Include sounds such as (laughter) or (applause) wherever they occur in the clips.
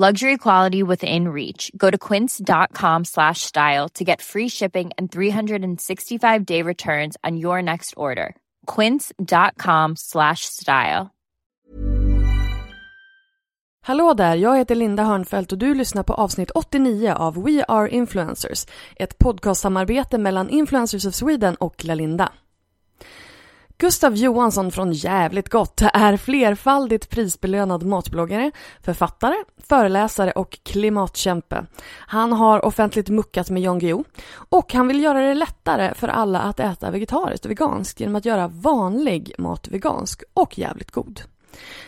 Luxury quality within reach. Go to quince.com slash style to get free shipping and 365 day returns on your next order. Quince.com slash style. Hallå där, jag heter Linda Hörnfeldt och du lyssnar på avsnitt 89 av We Are Influencers, ett podcastsamarbete mellan Influencers of Sweden och Lalinda. Gustav Johansson från Jävligt Gott är flerfaldigt prisbelönad matbloggare, författare, föreläsare och klimatkämpe. Han har offentligt muckat med Jan Guillou och han vill göra det lättare för alla att äta vegetariskt och veganskt genom att göra vanlig mat vegansk och jävligt god.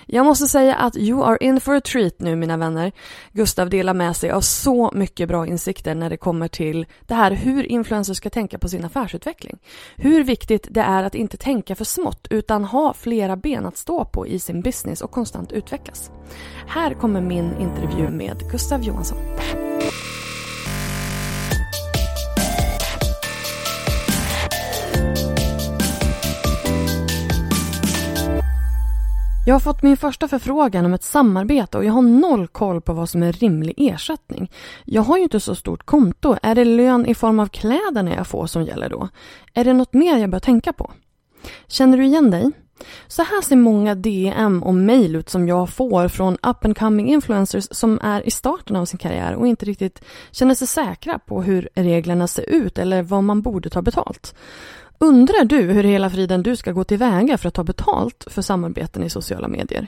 Jag måste säga att you are in for a treat nu mina vänner. Gustav delar med sig av så mycket bra insikter när det kommer till det här hur influencers ska tänka på sin affärsutveckling. Hur viktigt det är att inte tänka för smått utan ha flera ben att stå på i sin business och konstant utvecklas. Här kommer min intervju med Gustav Johansson. Jag har fått min första förfrågan om ett samarbete och jag har noll koll på vad som är rimlig ersättning. Jag har ju inte så stort konto. Är det lön i form av kläderna jag får som gäller då? Är det något mer jag bör tänka på? Känner du igen dig? Så här ser många DM och mejl ut som jag får från up and coming influencers som är i starten av sin karriär och inte riktigt känner sig säkra på hur reglerna ser ut eller vad man borde ta betalt. Undrar du hur hela friden du ska gå tillväga för att ta betalt för samarbeten i sociala medier?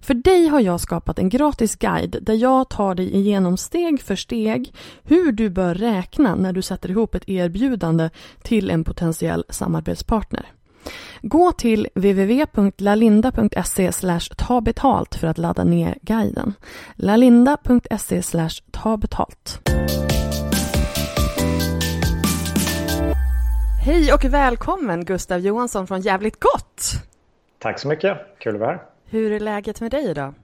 För dig har jag skapat en gratis guide där jag tar dig igenom steg för steg hur du bör räkna när du sätter ihop ett erbjudande till en potentiell samarbetspartner. Gå till www.lalinda.se ta betalt för att ladda ner guiden. lalinda.se ta betalt. Hej och välkommen Gustav Johansson från Jävligt Gott! Tack så mycket, kul att vara här. Hur är läget med dig idag?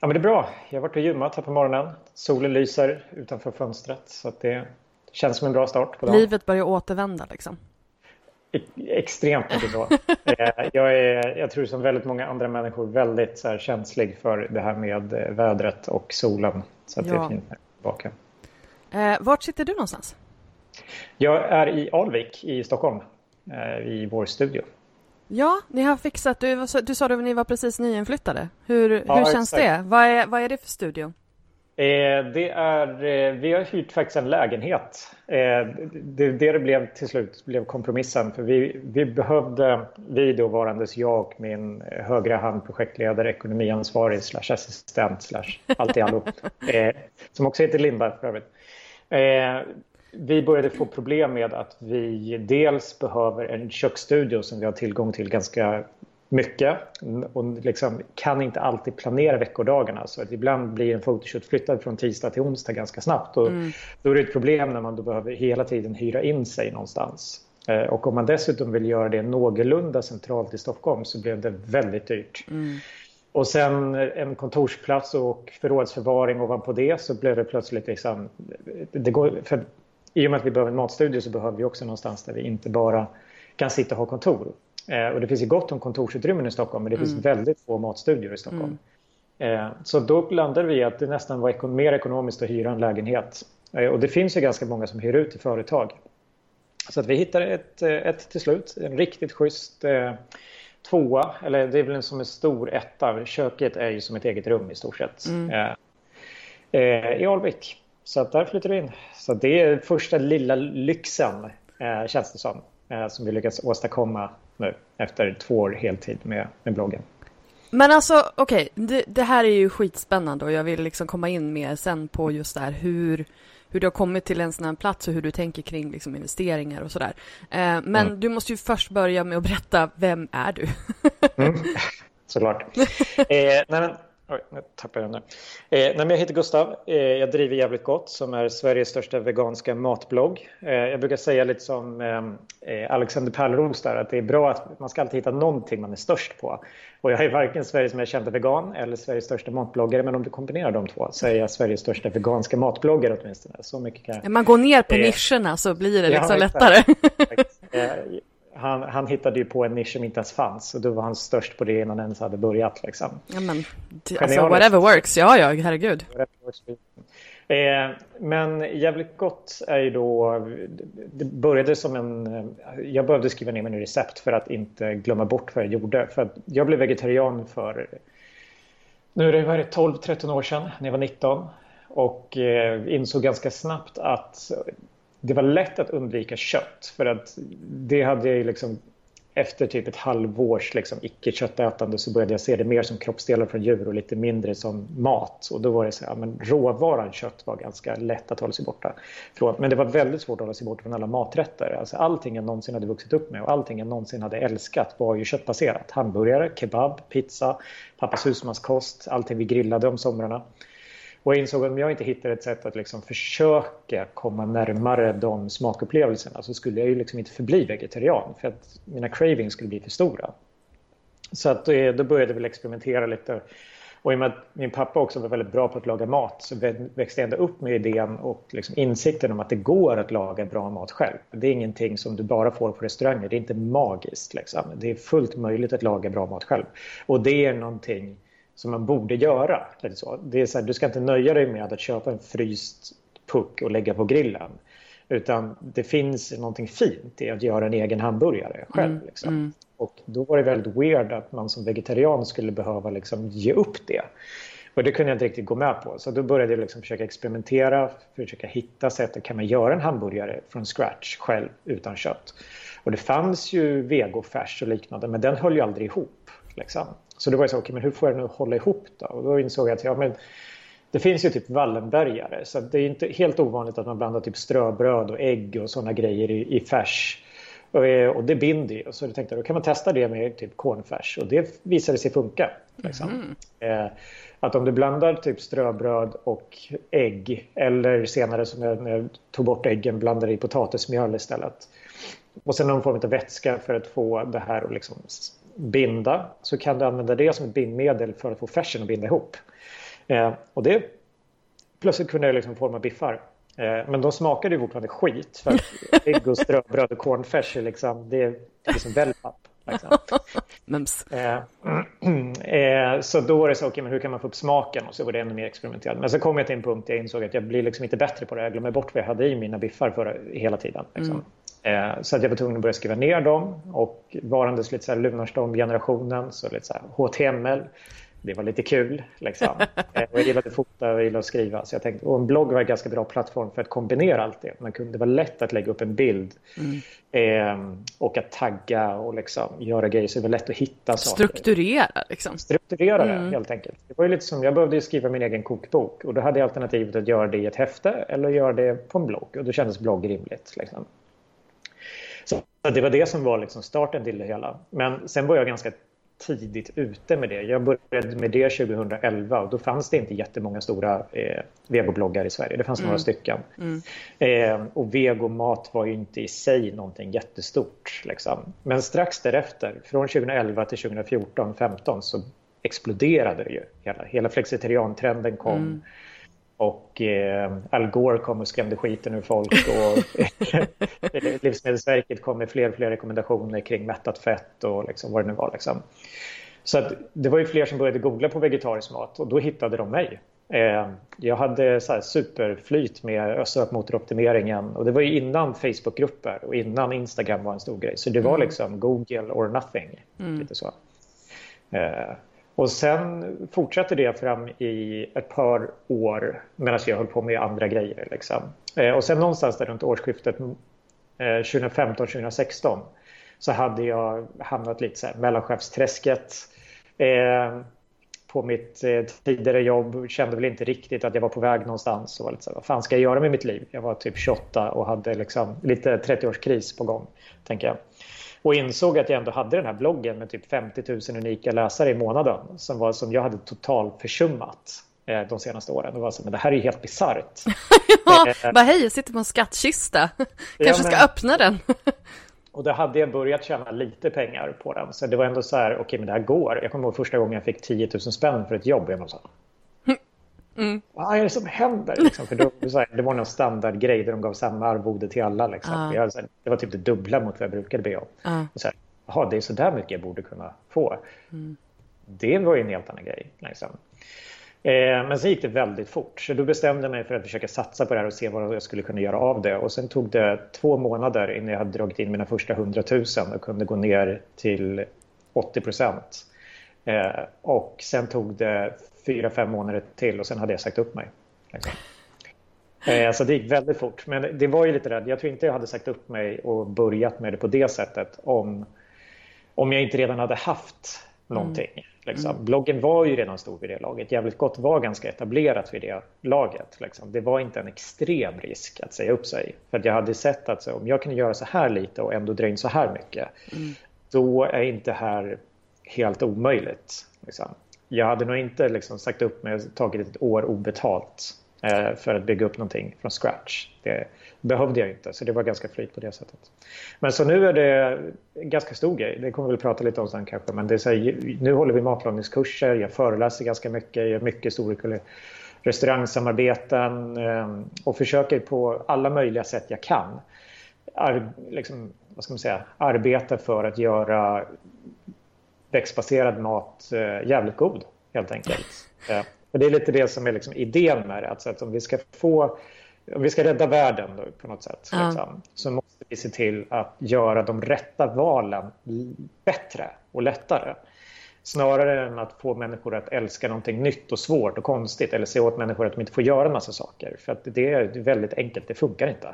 Ja, men det är bra. Jag har varit och gymmat här på morgonen. Solen lyser utanför fönstret så att det känns som en bra start på dagen. Livet börjar återvända liksom? Extremt mycket så. (laughs) Eh, jag, är, jag tror som väldigt många andra människor väldigt så här, känslig för det här med eh, vädret och solen. Så att ja. det är fint tillbaka. Eh, vart sitter du någonstans? Jag är i Alvik i Stockholm, eh, i vår studio. Ja, ni har fixat, du, du sa att ni var precis nyinflyttade. Hur, ja, hur känns exakt. det? Vad är, vad är det för studio? Eh, det är, eh, vi har hyrt faktiskt en lägenhet. Det, det det blev till slut blev kompromissen. För vi, vi behövde, vi då varandes jag, min högra hand projektledare, ekonomiansvarig slash assistent slash allt i allo. (laughs) Som också heter Linda för övrigt. Vi började få problem med att vi dels behöver en köksstudio som vi har tillgång till ganska mycket och liksom kan inte alltid planera veckodagarna. Så att ibland blir en photoshoot flyttad från tisdag till onsdag ganska snabbt. Och mm. Då är det ett problem när man då behöver hela tiden hyra in sig någonstans. Eh, och om man dessutom vill göra det någorlunda centralt i Stockholm så blev det väldigt dyrt. Mm. Och sen en kontorsplats och förrådsförvaring ovanpå det så blev det plötsligt liksom, det går, för i och med att vi behöver en matstudio så behöver vi också någonstans där vi inte bara kan sitta och ha kontor. Eh, och det finns ju gott om kontorsutrymmen i Stockholm men det mm. finns väldigt få matstudior i Stockholm. Mm. Eh, så då landade vi i att det nästan var ekon mer ekonomiskt att hyra en lägenhet Och det finns ju ganska många som hyr ut till företag. Så att vi hittade ett, ett till slut, en riktigt schysst eh, tvåa, eller det är väl en som en stor etta. Köket är ju som ett eget rum i stort sett. Mm. Eh, eh, I Alvik. Så där flyttade vi in. Så det är första lilla lyxen, eh, känns det som, eh, som vi lyckats åstadkomma nu efter två år heltid med, med bloggen. Men alltså okej, okay, det, det, här är ju skitspännande och jag vill liksom komma in mer sen på just det här hur, hur du har kommit till en sån här plats och hur du tänker kring liksom investeringar och sådär. Eh, men mm. du måste ju först börja med att berätta, vem är du? mm, (laughs) såklart. eh, nej men, Oj, nu tappade jag den där. Eh, jag heter Gustav. Eh, jag driver Jävligt Gott som är Sveriges största veganska matblogg. Eh, jag brukar säga lite som eh, eh, Alexander Pärleros där att det är bra att man ska alltid hitta någonting man är störst på. Och jag är varken Sveriges mest kända vegan eller Sveriges största matbloggare men om du kombinerar de två så är jag Sveriges största veganska matbloggare åtminstone. Så mycket kan. Man går ner på nischerna så blir det liksom ja, lättare. (laughs) han, han hittade ju på en nisch som inte ens fanns och då var han störst på det innan han ens hade börjat. Liksom. Ja, men, alltså, whatever works, ja, ja, herregud. Eh, men jävligt gott är ju då, det började som en, jag behövde skriva ner mina recept för att inte glömma bort vad jag gjorde. För jag blev vegetarian för, nu är det 12-13 år sedan, när jag var 19 och eh, insåg ganska snabbt att det var lätt att undvika kött för att det hade jag liksom efter typ ett halvårs liksom, icke-köttätande så började jag se det mer som kroppsdelar från djur och lite mindre som mat. Och då var det så här, men råvaran kött var ganska lätt att hålla sig borta från. Men det var väldigt svårt att hålla sig borta från alla maträtter. Alltså allting jag någonsin hade vuxit upp med och allting jag någonsin hade älskat var ju köttbaserat. Hamburgare, kebab, pizza, pappas husmanskost, allting vi grillade om somrarna. Och jag insåg att om jag inte hittar ett sätt att liksom försöka komma närmare de smakupplevelserna så skulle jag ju liksom inte förbli vegetarian för att mina cravings skulle bli för stora. Så att eh, då började jag väl experimentera lite. Och i och med att min pappa också var väldigt bra på att laga mat så växte jag ändå upp med idén och liksom insikten om att det går att laga bra mat själv. Det är ingenting som du bara får på restauranger, det är inte magiskt. Liksom. Det är fullt möjligt att laga bra mat själv. Och det är någonting som man borde göra. Lite så. Det är så här, du ska inte nöja dig med att köpa en fryst puck och lägga på grillen. Utan det finns någonting fint i att göra en egen hamburgare själv. Mm, liksom. mm. Och då var det väldigt weird att man som vegetarian skulle behöva liksom ge upp det. Och det kunde jag inte riktigt gå med på. Så då började jag liksom försöka experimentera, försöka hitta sätt. Kan man göra en hamburgare från scratch själv utan kött? Och det fanns ju vegofärs och liknande, men den höll ju aldrig ihop. Liksom. Så då var jag så, okay, men hur får jag att hålla ihop då? Och då insåg jag att ja, men det finns ju typ Wallenbergare så det är inte helt ovanligt att man blandar typ ströbröd och ägg och sådana grejer i, i färs. Och, eh, och det binder ju. Så jag tänkte då kan man testa det med typ cornfärs och det visade sig funka. Liksom. Mm. Eh, att om du blandar typ ströbröd och ägg eller senare som jag, när jag tog bort äggen blandade i potatismjöl istället. Och sen någon form av vätska för att få det här att liksom binda så kan du använda det som ett bindmedel för att få färsen att binda ihop. Eh, och det plötsligt kunde jag liksom forma biffar. Eh, men de smakade ju fortfarande skit för att (laughs) ägg och ströbröd och cornfärs är liksom, det är liksom wellpapp. Liksom. (laughs) Eh, (clears throat) eh, så då var det så, okay, men hur kan man få upp smaken? Och så var det ännu mer experimenterande. Men så kom jag till en punkt där jag insåg att jag blir liksom inte bättre på det. Jag glömmer bort vad jag hade i mina biffar för, hela tiden. Liksom. Mm. Eh, så att jag var tvungen att börja skriva ner dem och varandes lite så här Lunarstorm-generationen, så lite så här HTML. Det var lite kul. Liksom. (laughs) Eh, och jag gillade att fota och gillade att skriva. Så jag tänkte, och en blogg var en ganska bra plattform för att kombinera allt det. Man kunde, det var lätt att lägga upp en bild mm. eh, och att tagga och liksom göra grejer. Så det var lätt att hitta saker. Strukturera liksom. Strukturera det mm. helt enkelt. Det var ju lite som, jag behövde skriva min egen kokbok och då hade jag alternativet att göra det i ett häfte eller göra det på en blogg. Och då kändes blogg rimligt. Liksom. Så det var det som var liksom starten till det hela. Men sen var jag ganska tidigt ute med det. Jag började med det 2011 och då fanns det inte jättemånga stora eh, vegobloggar i Sverige. Det fanns mm. några stycken. Mm. Eh, och vegomat var ju inte i sig någonting jättestort. Liksom. Men strax därefter, från 2011 till 2014, 2015 så exploderade det ju. Hela, hela flexitariantrenden kom. Mm. Och eh, Al Gore kom och skrämde skiten ur folk och (laughs) Livsmedelsverket kom med fler och fler rekommendationer kring mättat fett och liksom vad det nu var. Liksom. Så att det var ju fler som började googla på vegetarisk mat och då hittade de mig. Jag hade så superflyt med sökmotoroptimeringen och det var ju innan Facebookgrupper och innan Instagram var en stor grej. Så det var mm. liksom Google or nothing. Mm. Lite så. Och sen fortsatte det fram i ett par år medan jag höll på med andra grejer. Liksom. Eh, och sen någonstans där runt årsskiftet mm, eh, 2015-2016 så hade jag hamnat lite så här mellanchefsträsket eh, på mitt eh, tidigare jobb. Kände väl inte riktigt att jag var på väg någonstans. Och var lite så här, vad fan ska jag göra med mitt liv? Jag var typ 28 och hade liksom lite 30-årskris på gång. Tänker jag. Och insåg att jag ändå hade den här bloggen med typ 50 000 unika läsare i månaden som, var, som jag hade totalt försummat eh, de senaste åren. Och var så, men det här är ju helt bisarrt. (laughs) ja, eh, bara hej, jag sitter på en skattkista. (laughs) Kanske ja, men... ska öppna den. (laughs) Och då hade jag börjat tjäna lite pengar på den. Så det var ändå så här, okej okay, men det här går. Jag kommer ihåg första gången jag fick 10 000 spänn för ett jobb. Jag var så mm. Vad är det som händer? Liksom, för då, det var någon standardgrej där de gav samma arvode till alla. Liksom. Uh. Jag, det var typ det dubbla mot vad jag brukade be om. Uh. Och så här, Jaha, det är så där mycket jag borde kunna få. Mm. Det var ju en helt annan grej. Liksom. Eh, men sen gick det väldigt fort, så då bestämde jag mig för att försöka satsa på det här och se vad jag skulle kunna göra av det. Och sen tog det två månader innan jag hade dragit in mina första 100 000 och kunde gå ner till 80 procent. Eh, och sen tog det fyra, fem månader till och sen hade jag sagt upp mig. Liksom. Eh, så det gick väldigt fort. Men det var ju lite rädd. Jag tror inte jag hade sagt upp mig och börjat med det på det sättet om, om jag inte redan hade haft någonting. Mm. Liksom. Mm. Bloggen var ju redan stor vid det laget. Jävligt gott var ganska etablerat vid det laget. Liksom. Det var inte en extrem risk att säga upp sig. För jag hade sett att så, om jag kan göra så här lite och ändå dra in så här mycket, mm. då är inte det här helt omöjligt. Liksom. Jag hade nog inte liksom, sagt upp mig och tagit ett år obetalt eh, för att bygga upp någonting från scratch. Det, behövde jag inte, så det var ganska flyt på det sättet. Men så nu är det en ganska stor grej, det kommer vi att prata lite om sen kanske, men det är så här, nu håller vi matlagningskurser, jag föreläser ganska mycket, jag gör mycket stora restaurangsamarbeten eh, och försöker på alla möjliga sätt jag kan ar, liksom, vad ska man säga, arbeta för att göra växtbaserad mat eh, jävligt god helt enkelt. Eh, och det är lite det som är liksom idén med det, alltså att om vi ska få om vi ska rädda världen då, på något sätt ja. liksom, så måste vi se till att göra de rätta valen bättre och lättare. Snarare än att få människor att älska någonting nytt och svårt och konstigt eller se åt människor att de inte får göra en massa saker. För att det är väldigt enkelt, det funkar inte.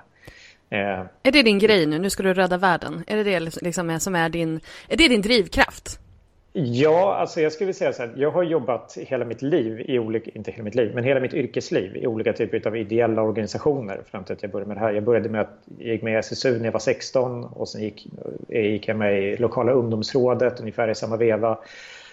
Eh, är det din grej nu? Nu ska du rädda världen. Är det det liksom som är din, är det din drivkraft? Ja, alltså jag skulle säga så här. Jag har jobbat hela mitt liv, i olika, inte hela mitt liv, men hela mitt yrkesliv i olika typer av ideella organisationer fram till att jag började med det här. Jag började med att jag gick med i SSU när jag var 16 och sen gick, gick jag med i lokala ungdomsrådet ungefär i samma veva.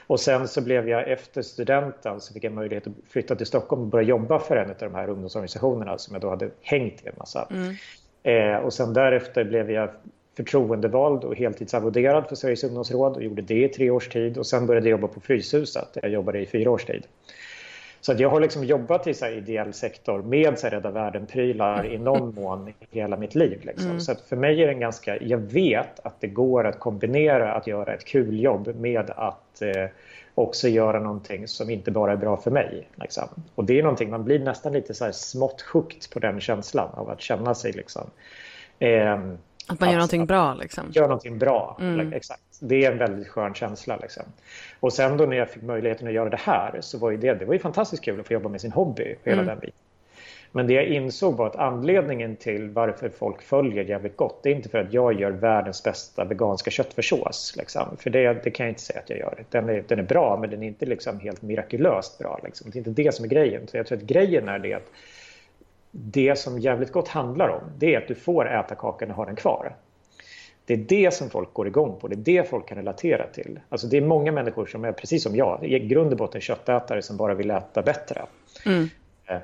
Och sen så blev jag efter studenten så fick jag möjlighet att flytta till Stockholm och börja jobba för en av de här ungdomsorganisationerna som jag då hade hängt i en massa. Mm. Eh, och sen därefter blev jag förtroendevald och heltidsarvoderad för Sveriges ungdomsråd och gjorde det i tre års tid och sen började jag jobba på Fryshuset där jag jobbade i fyra års tid. Så jag har liksom jobbat i så ideell sektor med så här, Rädda Världen-prylar i någon (laughs) mån hela mitt liv. Liksom. Mm. Så för mig är det ganska, jag vet att det går att kombinera att göra ett kul jobb med att eh, också göra någonting som inte bara är bra för mig. Liksom. Och det är någonting, man blir nästan lite så här smått hooked på den känslan av att känna sig liksom eh, att man gör någonting bra liksom. Gör någonting bra, mm. exakt. Det är en väldigt skön känsla liksom. Och sen då när jag fick möjligheten att göra det här så var ju det, det var ju fantastiskt kul att få jobba med sin hobby, hela mm. den biten. Men det jag insåg var att anledningen till varför folk följer jävligt gott, det är inte för att jag gör världens bästa veganska köttfärssås. Liksom. För det, det, kan jag inte säga att jag gör. Den är, den är bra, men den är inte liksom helt mirakulöst bra. Liksom. Det är inte det som är grejen. Så jag tror att grejen är det att det som jävligt gott handlar om det är att du får äta kakan och ha den kvar. Det är det som folk går igång på, det är det folk kan relatera till. Alltså det är många människor som är precis som jag, i grund och botten köttätare som bara vill äta bättre. Mm. Eh,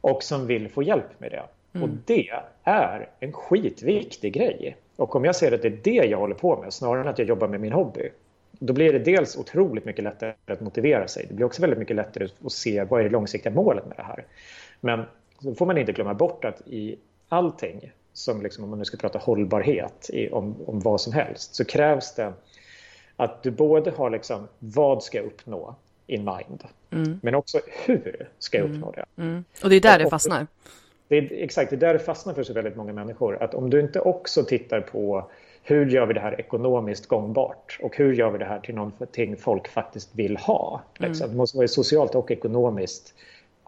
och som vill få hjälp med det. Mm. Och det är en skitviktig grej. Och om jag ser att det är det jag håller på med, snarare än att jag jobbar med min hobby, då blir det dels otroligt mycket lättare att motivera sig. Det blir också väldigt mycket lättare att se vad är det långsiktiga målet med det här. Men så får man inte glömma bort att i allting, som liksom, om man nu ska prata hållbarhet i, om, om vad som helst, så krävs det att du både har liksom, vad ska jag uppnå? in mind. Mm. Men också hur ska jag uppnå det? Mm. Och det är där det fastnar. Det är, exakt, det är där det fastnar för så väldigt många människor. Att om du inte också tittar på hur gör vi det här ekonomiskt gångbart och hur gör vi det här till någonting folk faktiskt vill ha? Liksom. Mm. Det måste vara socialt och ekonomiskt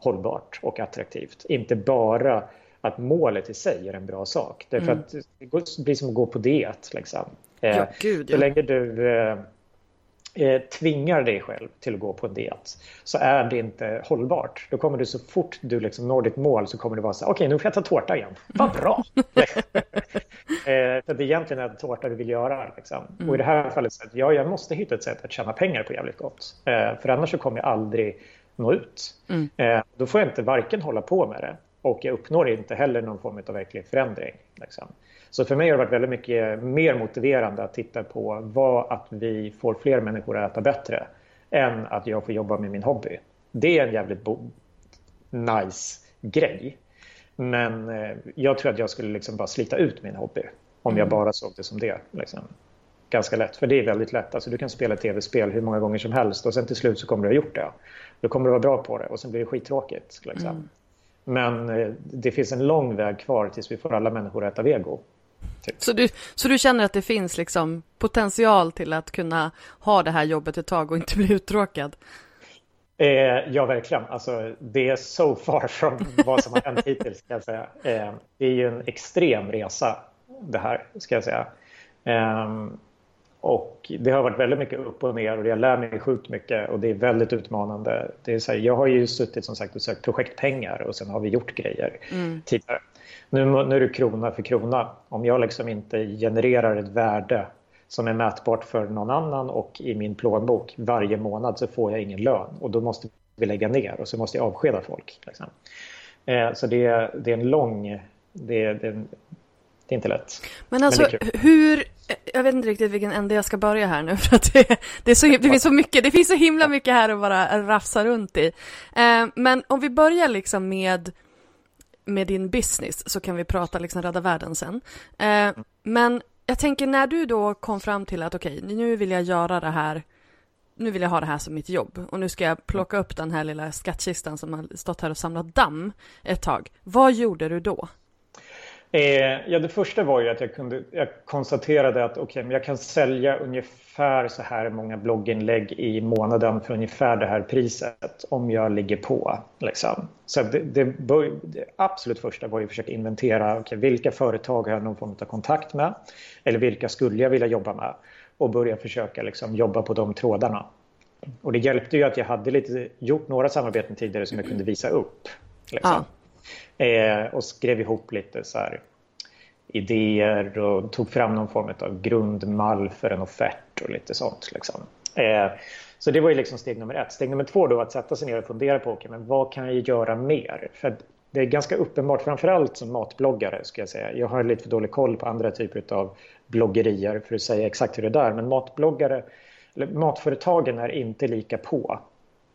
hållbart och attraktivt. Inte bara att målet i sig är en bra sak. Därför mm. att det blir som att gå på diet. Liksom. Ja, eh, gud, ja. Så länge du eh, eh, tvingar dig själv till att gå på en diet så är det inte hållbart. Då kommer du så fort du liksom når ditt mål så kommer det vara så okej okay, nu får jag ta tårta igen. (laughs) Vad bra! (laughs) eh, det är egentligen är tårta du vill göra. Liksom. Mm. Och i det här fallet så att ja, jag måste hitta ett sätt att tjäna pengar på jävligt gott. Eh, för annars så kommer jag aldrig nå ut. Mm. Eh, då får jag inte varken hålla på med det och jag uppnår inte heller någon form av verklig förändring. Liksom. Så för mig har det varit väldigt mycket mer motiverande att titta på vad att vi får fler människor att äta bättre än att jag får jobba med min hobby. Det är en jävligt nice grej. Men eh, jag tror att jag skulle liksom bara slita ut min hobby om mm. jag bara såg det som det. Liksom. Ganska lätt, för det är väldigt lätt. Alltså, du kan spela tv-spel hur många gånger som helst och sen till slut så kommer du ha gjort det. Då kommer du vara bra på det och sen blir det skittråkigt. Liksom. Mm. Men eh, det finns en lång väg kvar tills vi får alla människor att äta vego. Typ. Så, du, så du känner att det finns liksom potential till att kunna ha det här jobbet ett tag och inte bli uttråkad? Eh, ja, verkligen. Alltså, det är so far från vad som har hänt (laughs) hittills. Ska jag säga. Eh, det är ju en extrem resa det här, ska jag säga. Eh, och det har varit väldigt mycket upp och ner och jag lär mig sjukt mycket och det är väldigt utmanande. Det är så här, jag har ju suttit som sagt och sökt projektpengar och sen har vi gjort grejer mm. tidigare. Nu, nu är det krona för krona. Om jag liksom inte genererar ett värde som är mätbart för någon annan och i min plånbok varje månad så får jag ingen lön och då måste vi lägga ner och så måste jag avskeda folk. Liksom. Eh, så det, det, är en lång... Det, det, det är inte lätt. Men alltså Men hur... Jag vet inte riktigt vilken ände jag ska börja här nu (laughs) för att det, det, är så, det finns så mycket, det finns så himla mycket här att bara rafsa runt i. Eh, men om vi börjar liksom med med din business så kan vi prata liksom rädda världen sen. Eh, men jag tänker när du då kom fram till att okej, okay, nu vill jag göra det här. Nu vill jag ha det här som mitt jobb och nu ska jag plocka upp den här lilla skattkistan som har stått här och samlat damm ett tag. Vad gjorde du då? Eh, ja, det första var ju att jag, kunde, jag konstaterade att okay, jag kan sälja ungefär så här många blogginlägg i månaden för ungefär det här priset om jag ligger på. Liksom. Så det, det, det, absolut första var ju att försöka inventera okay, vilka företag har jag någon form av kontakt med eller vilka skulle jag vilja jobba med och börja försöka liksom, jobba på de trådarna. Och det hjälpte ju att jag hade lite, gjort några samarbeten tidigare som jag kunde visa upp. Liksom. Ja. Eh, och skrev ihop lite så här, idéer och tog fram någon form av grundmall för en offert och lite sånt. Liksom. Eh, så det var ju liksom steg nummer ett. Steg nummer två då att sätta sig ner och fundera på okay, men vad kan jag göra mer? För det är ganska uppenbart, framförallt som matbloggare ska jag säga. Jag har lite för dålig koll på andra typer av bloggerier för att säga exakt hur det är. Men matbloggare, eller matföretagen är inte lika på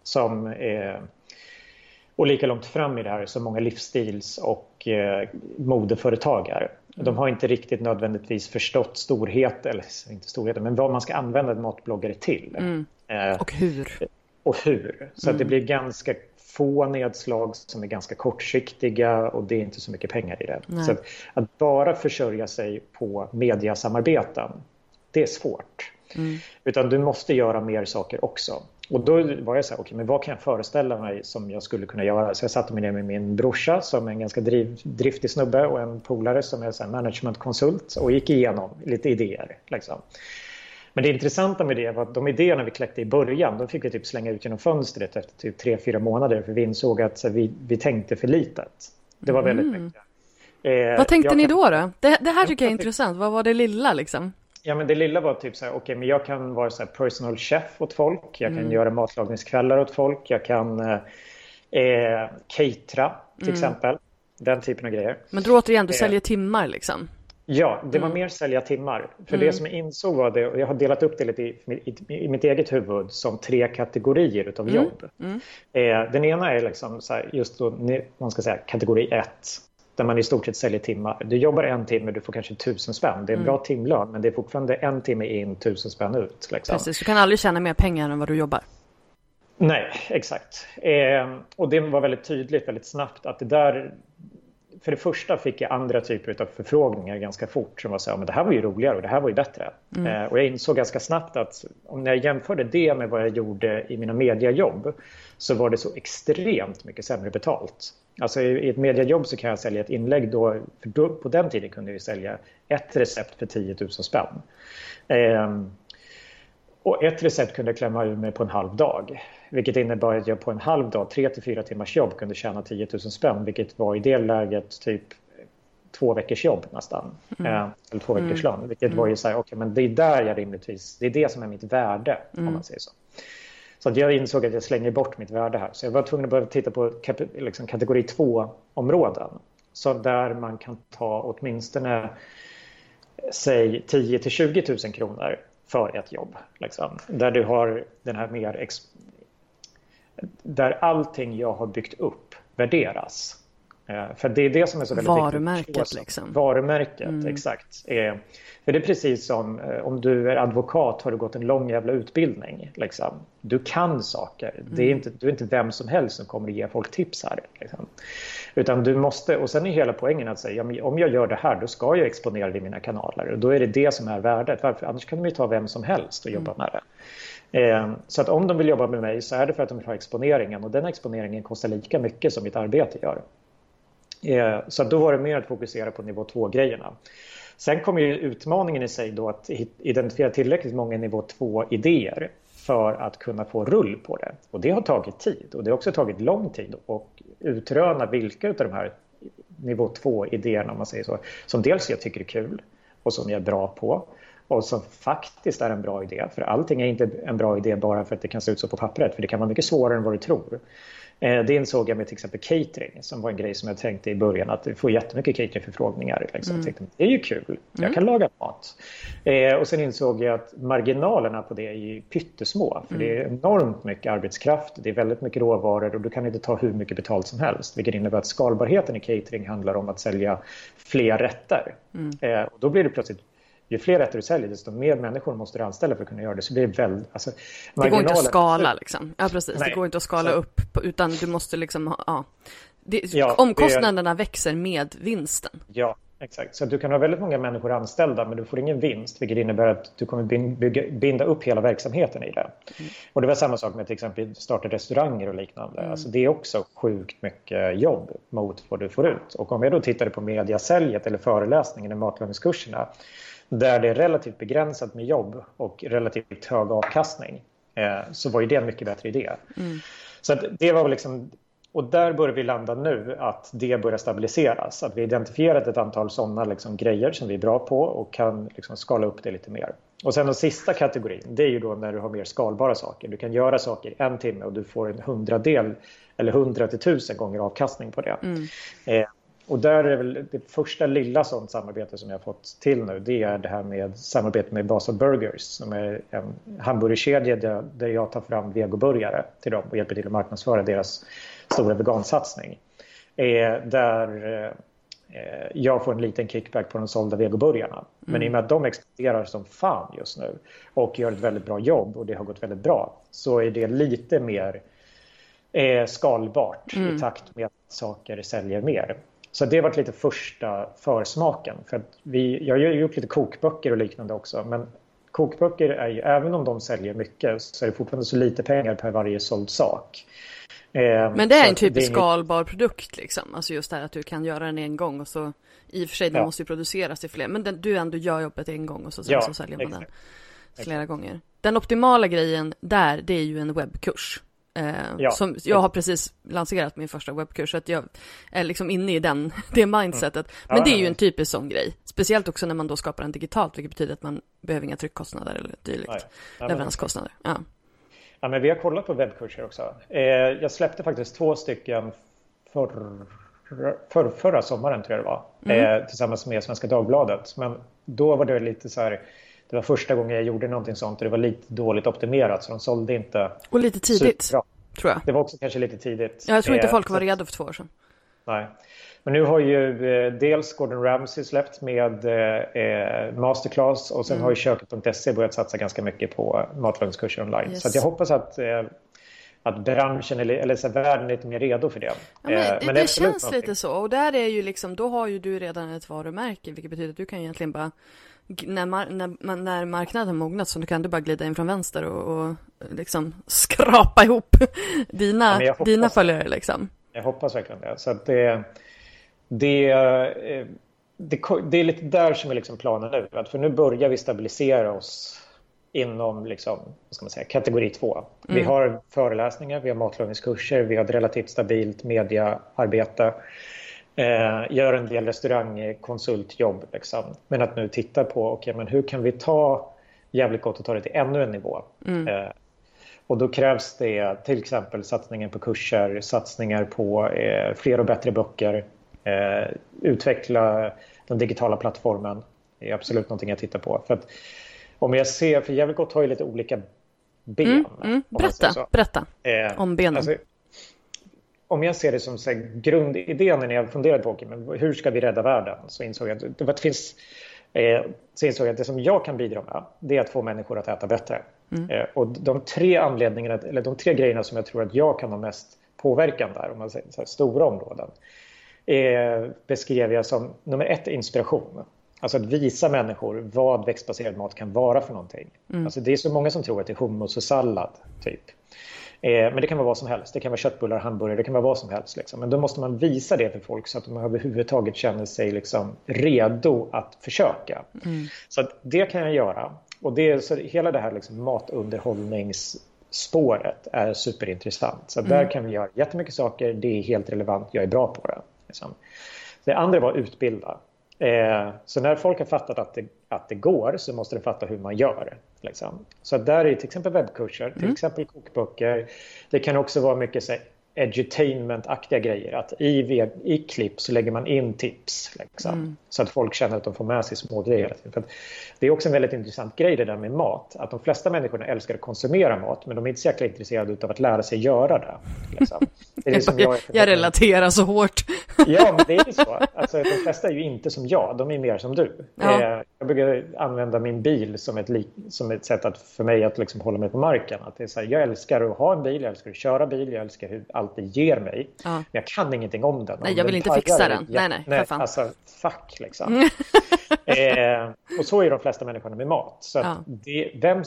som eh, och lika långt fram i det här som många livsstils och eh, modeföretag är. De har inte riktigt nödvändigtvis förstått storhet, eller inte storheten, men vad man ska använda en matbloggare till. Mm. Eh, och hur. Och hur. Så mm. att det blir ganska få nedslag som är ganska kortsiktiga och det är inte så mycket pengar i det. Nej. Så att, att, bara försörja sig på mediasamarbeten, det är svårt. Mm. Utan du måste göra mer saker också. Och då var jag så här, okay, men vad kan jag föreställa mig som jag skulle kunna göra? Så jag satte mig ner med min brorsa som är en ganska driv, driftig snubbe och en polare som är så managementkonsult och gick igenom lite idéer. Liksom. Men det intressanta med det var att de idéerna vi kläckte i början, de fick vi typ slänga ut genom fönstret efter typ tre, fyra månader för vi insåg att vi, vi tänkte för litet. Det var väldigt mm. mycket. Eh, Vad tänkte ni då? då? Det, det här tycker jag är intressant. Vad var det lilla liksom? Ja, men det lilla var typ så här, okej, okay, men jag kan vara så personal chef åt folk. Jag kan mm. göra matlagningskvällar åt folk. Jag kan eh, eh catera till mm. exempel. Den typen av grejer. Men då återigen, du eh, säljer timmar liksom? Ja, det var mm. mer sälja timmar. För det mm. som jag insåg var det, och jag har delat upp det lite i, i, i mitt eget huvud som tre kategorier utav mm. jobb. Mm. Eh, den ena är liksom här, just då, man ska säga kategori 1 där man i stort sett säljer timmar. Du jobbar en timme, du får kanske tusen spänn. Det är en mm. bra timlön, men det är fortfarande en timme in, tusen spänn ut. Liksom. Precis, du kan aldrig tjäna mer pengar än vad du jobbar. Nej, exakt. Eh, och det var väldigt tydligt väldigt snabbt att det där för det första fick jag andra typer av förfrågningar ganska fort som var så här, men det här var ju roligare och det här var ju bättre. Mm. Eh, och jag insåg ganska snabbt att om jag jämförde det med vad jag gjorde i mina mediajobb så var det så extremt mycket sämre betalt. Alltså i, i ett mediajobb så kan jag sälja ett inlägg då, för då, på den tiden kunde jag sälja ett recept för 10 000 spänn. Eh, och ett recept kunde jag klämma ur mig på en halv dag. Vilket innebar att jag på en halv dag, tre till fyra timmars jobb, kunde tjäna 10 000 spänn. Vilket var i det läget typ två veckors jobb nästan. Mm. Eh, eller två veckors mm. lön. Vilket mm. var ju så här, okay, men det är där jag rimligtvis, det är det som är mitt värde mm. om man säger så. Så att jag insåg att jag slänger bort mitt värde här. Så jag var tvungen att börja titta på liksom, kategori 2-områden. Så där man kan ta åtminstone säg 10 till 20 000 kronor för ett jobb. Liksom. Där du har den här mer... Där allting jag har byggt upp värderas. Eh, för det är det som är så väldigt Varumärket viktigt. Varumärket liksom. Varumärket, mm. exakt. Eh, för det är precis som eh, om du är advokat har du gått en lång jävla utbildning. Liksom. Du kan saker. Mm. Det är mm. inte, du är inte vem som helst som kommer att ge folk tips här. Liksom. Utan du måste, och sen är hela poängen att säga om jag gör det här då ska jag exponera det i mina kanaler. Och då är det det som är värdet. Varför? Annars kan de ju ta vem som helst och jobba mm. med det. Eh, så att om de vill jobba med mig så är det för att de vill ha exponeringen och den exponeringen kostar lika mycket som mitt arbete gör. Eh, så då var det mer att fokusera på nivå 2-grejerna. Sen kommer ju utmaningen i sig då att identifiera tillräckligt många nivå 2-idéer för att kunna få rull på det. Och det har tagit tid och det har också tagit lång tid att utröna vilka av de här nivå 2-idéerna, om man säger så, som dels jag tycker är kul och som jag är bra på och som faktiskt är en bra idé. För allting är inte en bra idé bara för att det kan se ut så på pappret, för det kan vara mycket svårare än vad du tror. Eh, det insåg jag med till exempel catering som var en grej som jag tänkte i början att vi får jättemycket cateringförfrågningar. Liksom. Mm. Jag tänkte, det är ju kul, jag mm. kan laga mat. Eh, och sen insåg jag att marginalerna på det är ju pyttesmå. För mm. det är enormt mycket arbetskraft, det är väldigt mycket råvaror och du kan inte ta hur mycket betalt som helst. Vilket innebär att skalbarheten i catering handlar om att sälja fler rätter. Mm. Eh, och då blir det plötsligt ju fler rätter du säljer, desto mer människor måste du anställa för att kunna göra det. Så det, blir väldigt, alltså, det går inte att skala liksom. Ja, precis. Nej. Det går inte att skala så. upp, utan du måste liksom ha... Ja. Det, ja, omkostnaderna det... växer med vinsten. Ja, exakt. Så du kan ha väldigt många människor anställda, men du får ingen vinst, vilket innebär att du kommer bygga, binda upp hela verksamheten i det. Mm. Och det var samma sak med till exempel starta restauranger och liknande. Mm. Alltså, det är också sjukt mycket jobb mot vad du får ut. Och om jag då tittade på mediasäljet eller föreläsningen i matlagningskurserna där det är relativt begränsat med jobb och relativt hög avkastning eh, så var ju det en mycket bättre idé. Mm. Så det var liksom, och där börjar vi landa nu att det börjar stabiliseras. Att vi identifierat ett antal sådana liksom grejer som vi är bra på och kan liksom skala upp det lite mer. Och sen den sista kategorin, det är ju då när du har mer skalbara saker. Du kan göra saker en timme och du får en hundradel eller hundra till tusen gånger avkastning på det. Mm. Eh, och där är väl det första lilla sånt samarbete som jag har fått till nu det är det här med samarbete med Basel Burgers som är en hamburgerkedja där, där jag tar fram vegoburgare till dem och hjälper till att marknadsföra deras stora vegansatsning. Eh, där eh, jag får en liten kickback på de sålda vegoburgarna. Mm. Men i och med att de exporterar som fan just nu och gör ett väldigt bra jobb och det har gått väldigt bra så är det lite mer eh, skalbart mm. i takt med att saker säljer mer. Så det varit lite första försmaken. För vi, jag har gjort lite kokböcker och liknande också. Men kokböcker är ju, även om de säljer mycket så är det fortfarande så lite pengar per varje såld sak. Eh, men det är en typisk skalbar produkt liksom. Alltså just det här att du kan göra den en gång och så i och för sig den ja. måste ju produceras till fler. Men den, du ändå gör jobbet en gång och så, sen ja, så säljer man exakt. den flera exakt. gånger. Den optimala grejen där det är ju en webbkurs. Eh, ja. som, jag har precis lanserat min första webbkurs, så att jag är liksom inne i den, (laughs) det mindsetet. Mm. Men det är ju en typisk sån grej. Speciellt också när man då skapar den digitalt, vilket betyder att man behöver inga tryckkostnader eller dylikt. Leveranskostnader. Ja. ja, men vi har kollat på webbkurser också. Eh, jag släppte faktiskt två stycken för, för, förra sommaren, tror jag det var, mm. eh, tillsammans med Svenska Dagbladet. Men då var det lite så här det var första gången jag gjorde någonting sånt och det var lite dåligt optimerat så de sålde inte Och lite tidigt, superbra. tror jag. Det var också kanske lite tidigt. Ja, jag tror inte eh, folk var redo för två år sedan. Nej. Men nu har ju eh, dels Gordon Ramsay släppt med eh, eh masterclass och sen mm. har ju köket.se börjat satsa ganska mycket på matlagningskurser online. Yes. Så jag hoppas att eh, att branschen eller, eller så världen är lite mer redo för det. Ja, men det, men det, det känns någonting. lite så och där är ju liksom, då har ju du redan ett varumärke vilket betyder att du kan egentligen bara när, när, när marknaden mognat så kan du bara glida in från vänster och, och liksom (laughs) skrapa ihop dina, ja, dina följare liksom. Jag hoppas verkligen det. Så att det, det, eh, det, det är lite där som är liksom planen nu. För nu börjar vi stabilisera oss inom liksom, ska man säga, kategori 2. Mm. Vi har föreläsningar, vi har matlagningskurser, vi har ett relativt stabilt mediaarbete. Eh, gör en del restaurangkonsultjobb. Liksom. Men att nu titta på okay, men hur kan vi ta jävligt gott och ta det till ännu en nivå. Mm. Eh, och då krävs det till exempel satsningar på kurser, satsningar på eh, fler och bättre böcker, eh, utveckla den digitala plattformen. Det är absolut någonting jag tittar på. För att om jag ser, för Jävligt Gott har ju lite olika ben. Mm, mm. Berätta, berätta eh, om benen. Alltså, om jag ser det som så här, grundidén när jag funderade på okay, men hur ska vi rädda världen så insåg jag att det, finns eh, så insåg jag att det som jag kan bidra med det är att få människor att äta bättre. Mm. Eh, och de tre anledningarna, eller de tre grejerna som jag tror att jag kan ha mest påverkan där, om man säger så här, stora områden, eh, beskrev jag som nummer ett inspiration. Alltså att visa människor vad växtbaserad mat kan vara för någonting. Mm. Alltså det är så många som tror att det är hummus och sallad, typ. Eh, men det kan vara vad som helst. Det kan vara köttbullar, hamburgare, det kan vara vad som helst. Liksom. Men då måste man visa det för folk så att de överhuvudtaget känner sig liksom redo att försöka. Mm. Så att det kan jag göra. Och det, så hela det här liksom matunderhållningsspåret är superintressant. Så mm. där kan vi göra jättemycket saker. Det är helt relevant. Jag är bra på det. Liksom. Det andra var utbilda. Eh, så när folk har fattat att det, att det går så måste de fatta hur man gör. Liksom. Så där är till exempel webbkurser, till mm. exempel kokböcker. Det kan också vara mycket så edutainment-aktiga grejer. Att i, i klipp så lägger man in tips. Liksom, mm. Så att folk känner att de får med sig små grejer. För det är också en väldigt intressant grej det där med mat. Att de flesta människorna älskar att konsumera mat men de är inte så jäkla intresserade av att lära sig göra det. Liksom. det, är (laughs) jag, jag, jag relaterar så hårt. (laughs) ja, men det är ju så. Alltså, de flesta är ju inte som jag, de är mer som du. Ja. Eh, jag brukar använda min bil som ett, som ett sätt att, för mig att liksom hålla mig på marken. Att det är så här, jag älskar att ha en bil, jag älskar att köra bil, jag älskar hur allt det ger mig. Ja. Men jag kan ingenting om den. Nej, jag vill inte fixa den. Nej, nej, nej fan. Alltså, fuck liksom. (laughs) eh, och så är de flesta människorna med mat. Så ja. det, vem,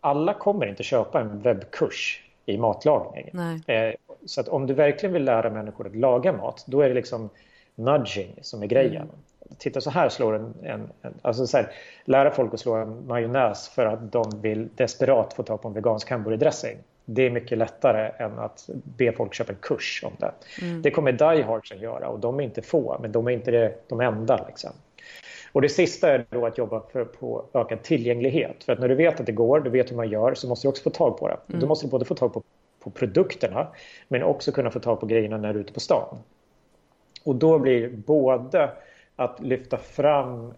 alla kommer inte köpa en webbkurs i matlagning. Eh, så att om du verkligen vill lära människor att laga mat, då är det liksom nudging som är grejen. Mm titta så här slår en, en, en alltså så här, lära folk att slå en majonnäs för att de vill desperat få tag på en vegansk hamburgerdressing. Det är mycket lättare än att be folk köpa en kurs om det. Mm. Det kommer Die Hards att göra och de är inte få, men de är inte det, de enda. Liksom. Och det sista är då att jobba för på ökad tillgänglighet. För att när du vet att det går, du vet hur man gör, så måste du också få tag på det. Mm. Då måste du både få tag på, på produkterna, men också kunna få tag på grejerna när du är ute på stan. Och då blir både att lyfta fram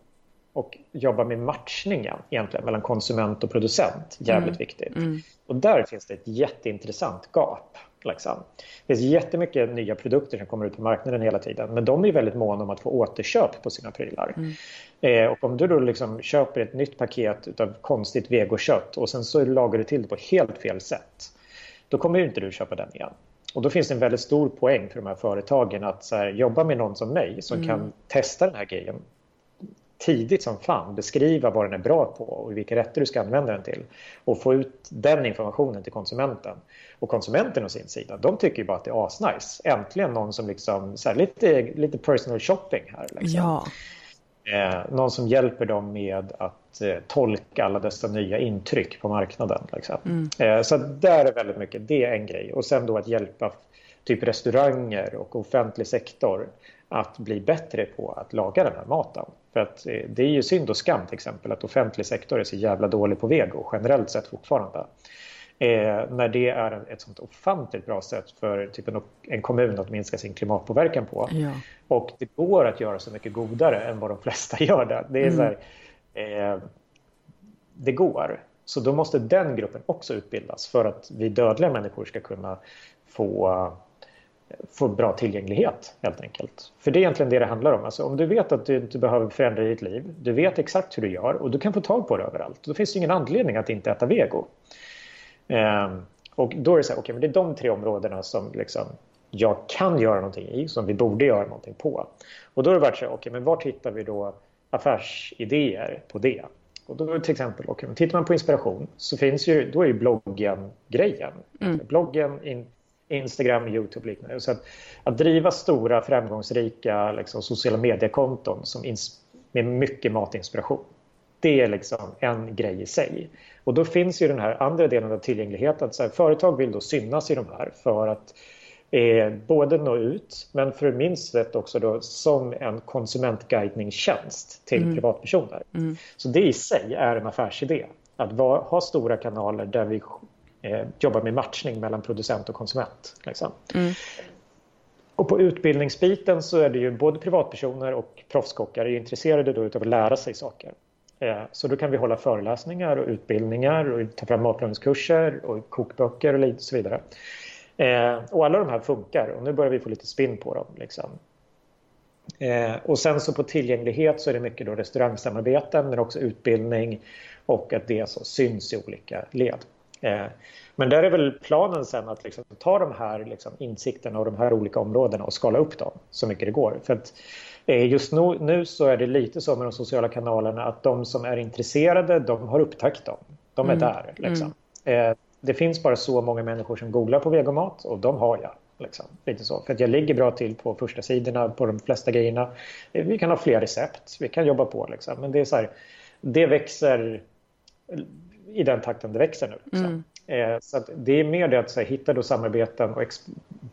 och jobba med matchningen egentligen mellan konsument och producent jävligt mm. viktigt. Mm. Och där finns det ett jätteintressant gap. Liksom. Det finns jättemycket nya produkter som kommer ut på marknaden hela tiden men de är väldigt måna om att få återköp på sina prylar. Mm. Eh, och om du då liksom köper ett nytt paket av konstigt vegokött och sen så lagar du till det på helt fel sätt då kommer inte du köpa den igen. Och då finns det en väldigt stor poäng för de här företagen att här, jobba med någon som mig som mm. kan testa den här grejen tidigt som fan, beskriva vad den är bra på och vilka rätter du ska använda den till och få ut den informationen till konsumenten. Och konsumenten å sin sida, de tycker ju bara att det är asnice. Äntligen någon som liksom, här, lite, lite personal shopping här. Liksom. Ja. Eh, någon som hjälper dem med att tolka alla dessa nya intryck på marknaden. Liksom. Mm. Eh, så där är väldigt mycket, det är en grej. Och sen då att hjälpa typ restauranger och offentlig sektor att bli bättre på att laga den här maten. För att eh, det är ju synd och skam till exempel att offentlig sektor är så jävla dålig på vego generellt sett fortfarande. Eh, när det är ett sånt ofantligt bra sätt för typ en, en kommun att minska sin klimatpåverkan på. Ja. Och det går att göra så mycket godare än vad de flesta (laughs) gör det. Det, är mm. så här, eh, det går. Så då måste den gruppen också utbildas för att vi dödliga människor ska kunna få, få bra tillgänglighet helt enkelt. För det är egentligen det det handlar om. Alltså, om du vet att du inte behöver förändra ditt liv, du vet exakt hur du gör och du kan få tag på det överallt. Då finns det ingen anledning att inte äta vego. Eh, Och då är det så här, okej, okay, men det är de tre områdena som liksom jag kan göra någonting i, som vi borde göra någonting på. Och då har det varit så här, okej, okay, men var hittar vi då affärsidéer på det? Och då till exempel, okay, men tittar man på inspiration så finns ju, då är ju bloggen grejen. Mm. Bloggen, in, Instagram, Youtube och liknande. Så att, att driva stora framgångsrika liksom, sociala mediekonton som ins, med mycket matinspiration. Det är liksom en grej i sig. Och då finns ju den här andra delen av tillgänglighet. Att så här, företag vill då synas i de här för att eh, både nå ut men för minst rätt också då som en konsumentguidningstjänst till mm. privatpersoner. Mm. Så det i sig är en affärsidé. Att va, ha stora kanaler där vi eh, jobbar med matchning mellan producent och konsument. Liksom. Mm. Och på utbildningsbiten så är det ju både privatpersoner och proffskockar är intresserade då av att lära sig saker. Eh, så då kan vi hålla föreläsningar och utbildningar och ta fram matlagningskurser och kokböcker och så vidare. Eh, och alla de här funkar och nu börjar vi få lite spinn på dem. Liksom. Eh, och sen så på tillgänglighet så är det mycket då restaurangsamarbeten men också utbildning och att det så syns i olika led. Eh, men där är väl planen sen att liksom ta de här liksom insikterna och de här olika områdena och skala upp dem så mycket det går. För att eh, just nu, nu så är det lite så med de sociala kanalerna att de som är intresserade de har upptäckt dem. De är mm. där. Liksom. Mm det finns bara så många människor som googlar på vegomat och de har jag. Liksom. Lite så. För att jag ligger bra till på första sidorna på de flesta grejerna. Vi kan ha fler recept, vi kan jobba på. Liksom. Men det är så här, det växer i den takten det växer nu. Liksom. Mm. Eh, så det är mer det att här, hitta då samarbeten och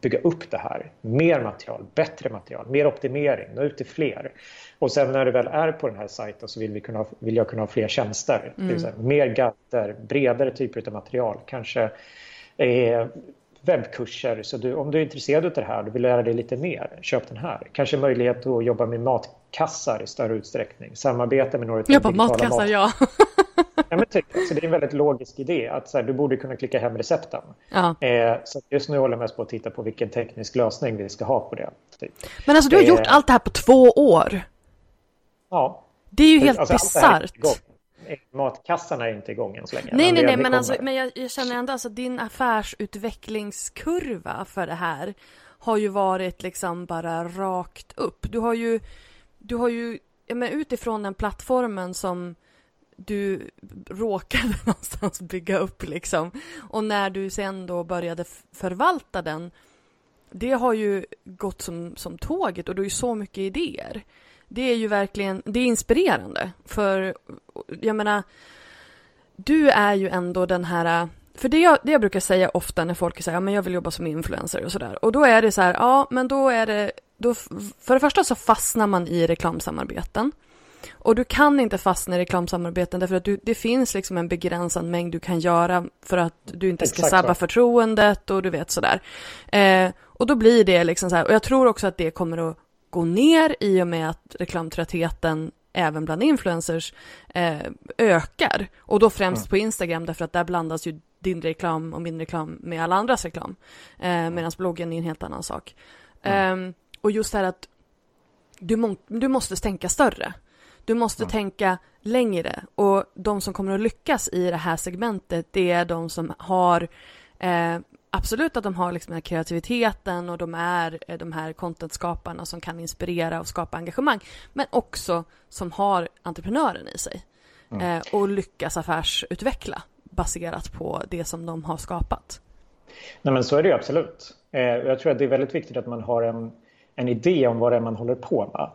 bygga upp det här. Mer material, bättre material, mer optimering, nå ut till fler. Och sen när det väl är på den här sajten så vill, vi kunna, vill jag kunna ha fler tjänster. Mm. Det mer guider, bredare typer av material. Kanske eh, webbkurser. Så du, om du är intresserad av det här och vill lära dig lite mer, köp den här. Kanske möjlighet att jobba med matkassar i större utsträckning. Samarbeta med några Jobba matkassar, mat. ja. (laughs) men typ, så det är en väldigt logisk idé att så här, du borde kunna klicka hem recepten. Ja. Eh, så just nu håller jag mest på att titta på vilken teknisk lösning vi ska ha på det. Typ. Men alltså du har eh, gjort allt det här på två år? Ja. Det är ju helt alltså, bisarrt. Matkassarna är inte igång än så länge. Nej, nej, nej, men, alltså, men jag, jag känner ändå att alltså, din affärsutvecklingskurva för det här har ju varit liksom bara rakt upp. Du har ju, du har ju, men utifrån den plattformen som du råkade (laughs) någonstans bygga upp liksom. Och när du sen då började förvalta den, det har ju gått som, som tåget och du har ju så mycket idéer det är ju verkligen, det är inspirerande. För jag menar, du är ju ändå den här för det jag, det jag brukar säga ofta när folk säger ja men jag vill jobba som influencer och sådär. Och då är det så här, ja men då är det, då, för det första så fastnar man i reklamsamarbeten. Och du kan inte fastna i reklamsamarbeten därför att du, det finns liksom en begränsad mängd du kan göra för att du inte ska sabba förtroendet och du vet sådär. Eh, och då blir det liksom så här, och jag tror också att det kommer att gå ner i och med att reklamtröttheten även bland influencers eh, ökar. Och då främst mm. på Instagram därför att där blandas ju din reklam och min reklam med alla andras reklam. Eh, Medan bloggen är en helt annan sak. Mm. Eh, och just det här att du, må, du måste tänka större. Du måste mm. tänka längre och de som kommer att lyckas i det här segmentet det är de som har eh, absolut att de har liksom den här kreativiteten och de är eh, de här contentskaparna som kan inspirera och skapa engagemang. Men också som har entreprenören i sig. Mm. Eh, och lyckas affärsutveckla baserat på det som de har skapat. Nej men så är det ju absolut. Eh, jag tror att det är väldigt viktigt att man har en, en idé om vad det är man håller på med.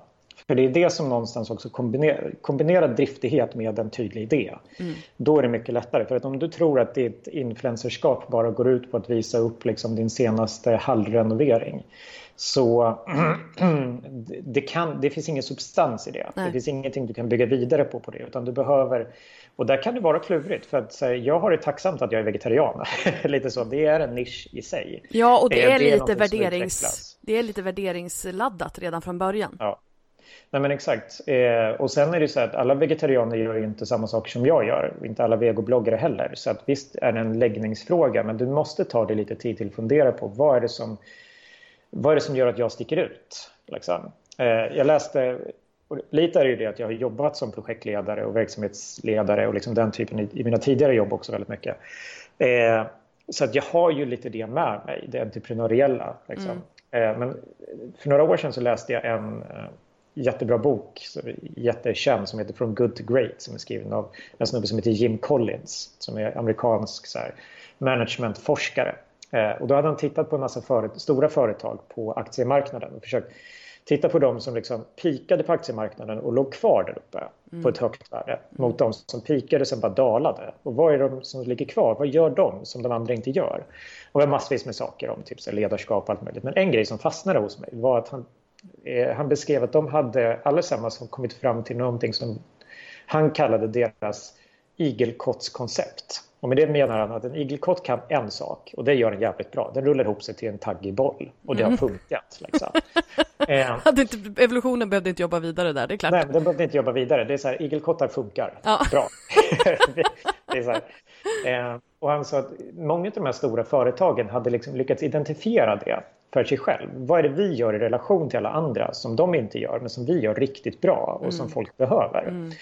För det är det som någonstans också kombinerar, kombinerar driftighet med en tydlig idé. Mm. Då är det mycket lättare. För att om du tror att ditt influencerskap bara går ut på att visa upp liksom din senaste hallrenovering så (clears throat) det, kan, det finns ingen substans i det. Nej. Det finns ingenting du kan bygga vidare på på det. Utan du behöver, och där kan det vara klurigt. För att jag har det tacksamt att jag är vegetarian. (laughs) lite så. Det är en nisch i sig. Ja, och det, det är, det är lite värderings, det är lite värderingsladdat redan från början. Ja. Nej men exakt. Eh, och sen är det så att alla vegetarianer gör ju inte samma sak som jag gör. Inte alla vegobloggare heller. Så att visst är det en läggningsfråga men du måste ta dig lite tid till att fundera på vad är det som, vad är det som gör att jag sticker ut? Liksom. Eh, jag läste, lite är det ju det att jag har jobbat som projektledare och verksamhetsledare och liksom den typen i, i mina tidigare jobb också väldigt mycket. Eh, så att jag har ju lite det med mig, det entreprenöriella. Liksom. Mm. men för några år sedan så läste jag en jättebra bok, jättekänd, som heter From Good to Great som är skriven av en snubbe som heter Jim Collins som är amerikansk så här, managementforskare. Eh, och då hade han tittat på en massa före stora företag på aktiemarknaden och försökt titta på de som liksom pikade på aktiemarknaden och låg kvar där uppe mm. på ett högt värde mot de som pikade och sen bara dalade. Och vad är de som ligger kvar? Vad gör de som de andra inte gör? Och det var massvis med saker om typ ledarskap och allt möjligt. Men en grej som fastnade hos mig var att han han beskrev att de hade allesammans kommit fram till någonting som han kallade deras igelkottskoncept. Och med det menar han att en igelkott kan en sak och det gör den jävligt bra. Den rullar ihop sig till en taggig boll och det har mm. funkat. Liksom. (laughs) eh, evolutionen behövde inte jobba vidare där, det är klart. Nej, den behövde inte jobba vidare. Det är så här, igelkottar funkar ja. (laughs) bra. (laughs) det, är så eh, och han sa att många av de här stora företagen hade liksom lyckats identifiera det för sig själv. Vad är det vi gör i relation till alla andra som de inte gör men som vi gör riktigt bra och mm. som folk behöver. Mm.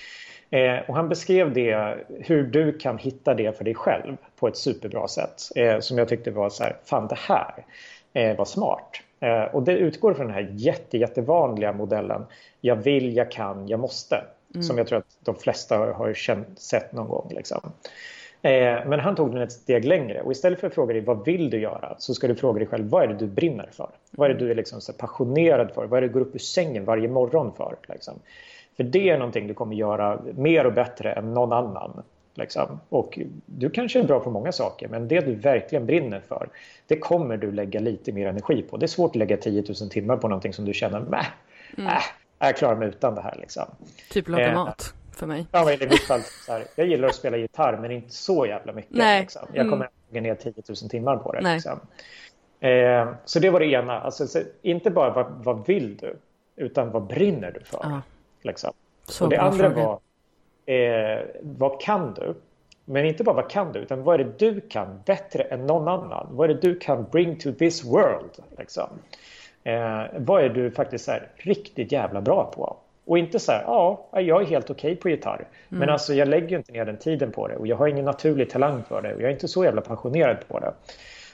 Eh, och han beskrev det, hur du kan hitta det för dig själv på ett superbra sätt. Eh, som jag tyckte var så här, fan det här eh, var smart. Eh, och det utgår från den här jätte, jättevanliga modellen. Jag vill, jag kan, jag måste. Mm. Som jag tror att de flesta har känt, sett någon gång. Liksom. Eh, men han tog den ett steg längre och istället för att fråga dig vad vill du göra så ska du fråga dig själv vad är det du brinner för? Vad är det du är liksom så passionerad för? Vad är det du går upp ur sängen varje morgon för? Liksom? För det är någonting du kommer göra mer och bättre än någon annan. Liksom. Och du kanske är bra på många saker men det du verkligen brinner för det kommer du lägga lite mer energi på. Det är svårt att lägga 10 000 timmar på någonting som du känner, mm. äh, jag klarar mig utan det här. Liksom. Typ laga eh, mat för mig. Ja, men i mitt fall, så här, jag gillar att spela gitarr men inte så jävla mycket. Nej. Liksom. Jag kommer mm. lägga ner 10 000 timmar på det. Liksom. Eh, så det var det ena. Alltså, så, inte bara vad, vad vill du, utan vad brinner du för? Ah. Liksom. och det andra fråga. var, eh, vad kan du? Men inte bara vad kan du, utan vad är det du kan bättre än någon annan? Vad är det du kan bring to this world? Liksom? Eh, vad är du faktiskt så här, riktigt jävla bra på? Och inte så här, ja, jag är helt okej okay på gitarr. Mm. Men alltså jag lägger inte ner den tiden på det och jag har ingen naturlig talang för det och jag är inte så jävla passionerad på det.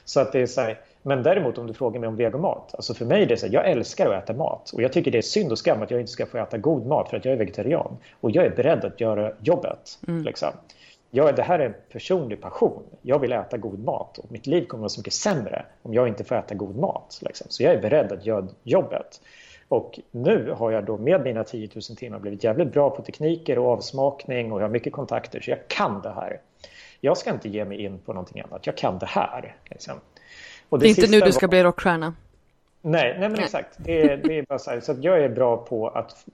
Så att det är så här, men däremot om du frågar mig om vegomat, alltså för mig är det så här, jag älskar att äta mat och jag tycker det är synd och skam att jag inte ska få äta god mat för att jag är vegetarian. Och jag är beredd att göra jobbet. Mm. Liksom. Jag, det här är en personlig passion. Jag vill äta god mat och mitt liv kommer att vara så mycket sämre om jag inte får äta god mat. Liksom. Så jag är beredd att göra jobbet. Och nu har jag då med mina 10 000 timmar blivit jävligt bra på tekniker och avsmakning och jag har mycket kontakter så jag kan det här. Jag ska inte ge mig in på någonting annat, jag kan det här. Liksom. Och det, det är inte nu du ska var... bli rockstjärna. Nej, nej men nej. exakt. Det är, det är bara så här, så att jag är bra på att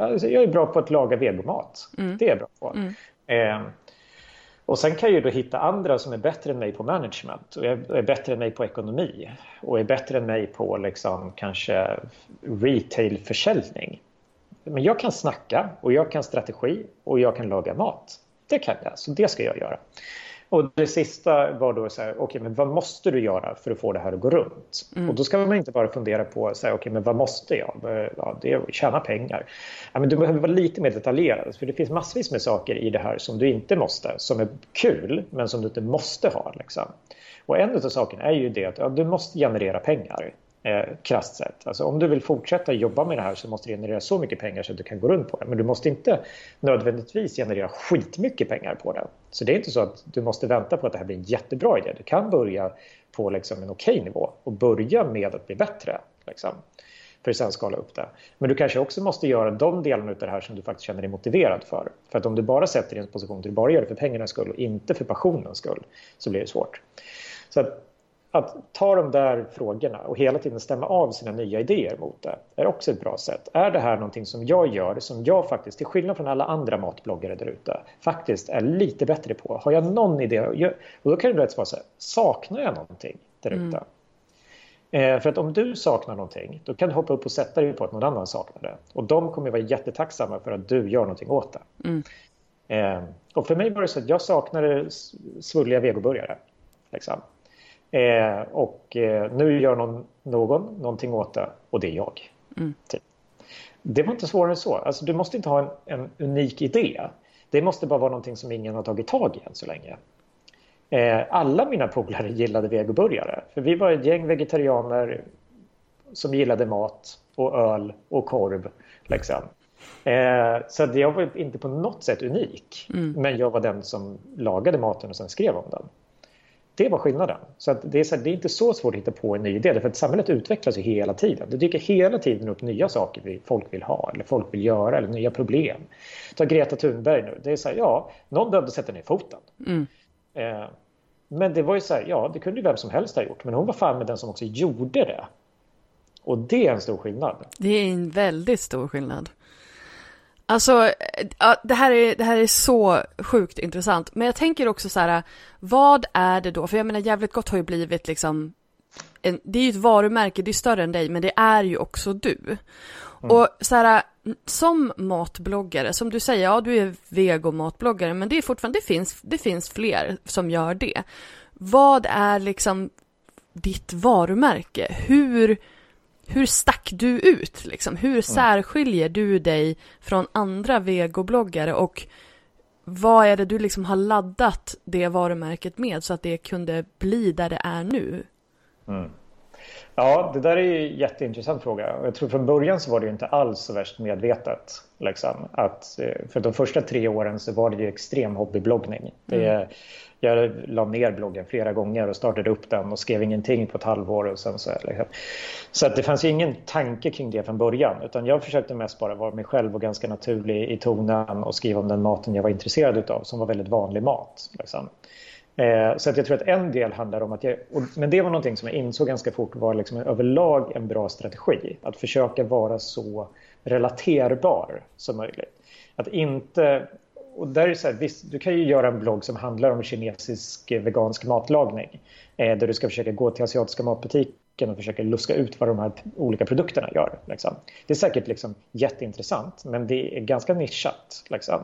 alltså jag är bra på att laga vegomat. Mm. Det är jag bra på. Mm. Eh, och sen kan jag ju då hitta andra som är bättre än mig på management och är bättre än mig på ekonomi och är bättre än mig på liksom kanske retailförsäljning. Men jag kan snacka och jag kan strategi och jag kan laga mat. Det kan jag, så det ska jag göra. Och det sista var då så här, okej, okay, men vad måste du göra för att få det här att gå runt? Mm. Och då ska man inte bara fundera på, så här, okej, okay, men vad måste jag? Ja, det är att tjäna pengar. Ja, men du behöver vara lite mer detaljerad, för det finns massvis med saker i det här som du inte måste, som är kul, men som du inte måste ha. Liksom. Och en av sakerna är ju det att ja, du måste generera pengar eh, krasst sett. Alltså, om du vill fortsätta jobba med det här så måste du generera så mycket pengar så att du kan gå runt på det. Men du måste inte nödvändigtvis generera skitmycket pengar på det. Så det är inte så att du måste vänta på att det här blir en jättebra idé. Du kan börja på liksom en okej okay nivå och börja med att bli bättre. Liksom, för att sen skala upp det. Men du kanske också måste göra de delarna av det här som du faktiskt känner dig motiverad för. För att om du bara sätter dig i en position där du bara gör det för pengarnas skull och inte för passionens skull så blir det svårt. Så att att ta de där frågorna och hela tiden stämma av sina nya idéer mot det är också ett bra sätt. Är det här någonting som jag gör som jag faktiskt, till skillnad från alla andra matbloggare där ute, faktiskt är lite bättre på? Har jag någon idé? Och då kan det rätt vara så här, saknar jag någonting där ute? Mm. För att om du saknar någonting, då kan du hoppa upp och sätta dig på att någon annan saknar det. Och de kommer vara jättetacksamma för att du gör någonting åt det. Mm. Eh, och för mig var det så att jag saknade svulliga vegoburgare. Liksom. Eh, och eh, nu gör någon, någon någonting åt det och det är jag. Mm. Typ. Det var inte svårare än så. Alltså, du måste inte ha en, en, unik idé. Det måste bara vara någonting som ingen har tagit tag i än så länge. Eh, alla mina polare gillade vegoburgare. För vi var ett gäng vegetarianer som gillade mat och öl och korv. Liksom. Eh, så jag var inte på något sätt unik. Mm. Men jag var den som lagade maten och sen skrev om den. Det var skillnaden. Så det, är så här, det är inte så svårt att hitta på en ny idé. För att samhället utvecklas ju hela tiden. Det dyker hela tiden upp nya saker folk vill ha eller folk vill göra eller nya problem. Ta Greta Thunberg nu. Det är så här, ja, någon behövde sätta ner foten. Mm. Eh, men det var ju så här, ja, det kunde ju vem som helst ha gjort. Men hon var fan med den som också gjorde det. Och det är en stor skillnad. Det är en väldigt stor skillnad. Alltså, ja, det, här är, det här är så sjukt intressant. Men jag tänker också så här, vad är det då? För jag menar, Jävligt Gott har ju blivit liksom, en, det är ju ett varumärke, det är större än dig, men det är ju också du. Mm. Och så här, som matbloggare, som du säger, ja du är vegomatbloggare, men det är fortfarande, det finns, det finns fler som gör det. Vad är liksom ditt varumärke? Hur hur stack du ut? Liksom? Hur mm. särskiljer du dig från andra vegobloggare och vad är det du liksom har laddat det varumärket med så att det kunde bli där det är nu? Mm. Ja, det där är en jätteintressant fråga. Jag tror från början så var det inte alls så värst medvetet. Liksom. Att, eh, för de första tre åren så var det ju extrem hobbybloggning. Det, mm. Jag la ner bloggen flera gånger och startade upp den och skrev ingenting på ett halvår. Och sen så, liksom. så att det fanns ju ingen tanke kring det från början. Utan jag försökte mest bara vara mig själv och ganska naturlig i tonen och skriva om den maten jag var intresserad av som var väldigt vanlig mat. Liksom. Eh, så att jag tror att en del handlar om att jag, men det var någonting som jag insåg ganska fort var liksom överlag en bra strategi. Att försöka vara så relaterbar som möjligt. Att inte och där är så här, visst, du kan ju göra en blogg som handlar om kinesisk eh, vegansk matlagning. Eh, där du ska försöka gå till asiatiska matbutiken och försöka luska ut vad de här olika produkterna gör. Liksom. Det är säkert liksom, jätteintressant, men det är ganska nischat. Liksom.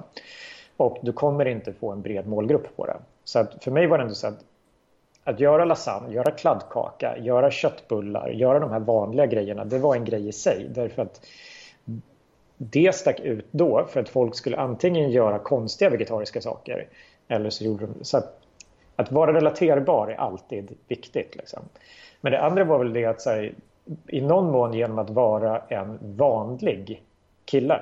Och du kommer inte få en bred målgrupp på det. Så att för mig var det ändå så att att göra lasagne, göra kladdkaka, göra köttbullar, göra de här vanliga grejerna, det var en grej i sig. Därför att det stack ut då för att folk skulle antingen göra konstiga vegetariska saker eller så gjorde de så att, att vara relaterbar är alltid viktigt. Liksom. Men det andra var väl det att här, i någon mån genom att vara en vanlig kille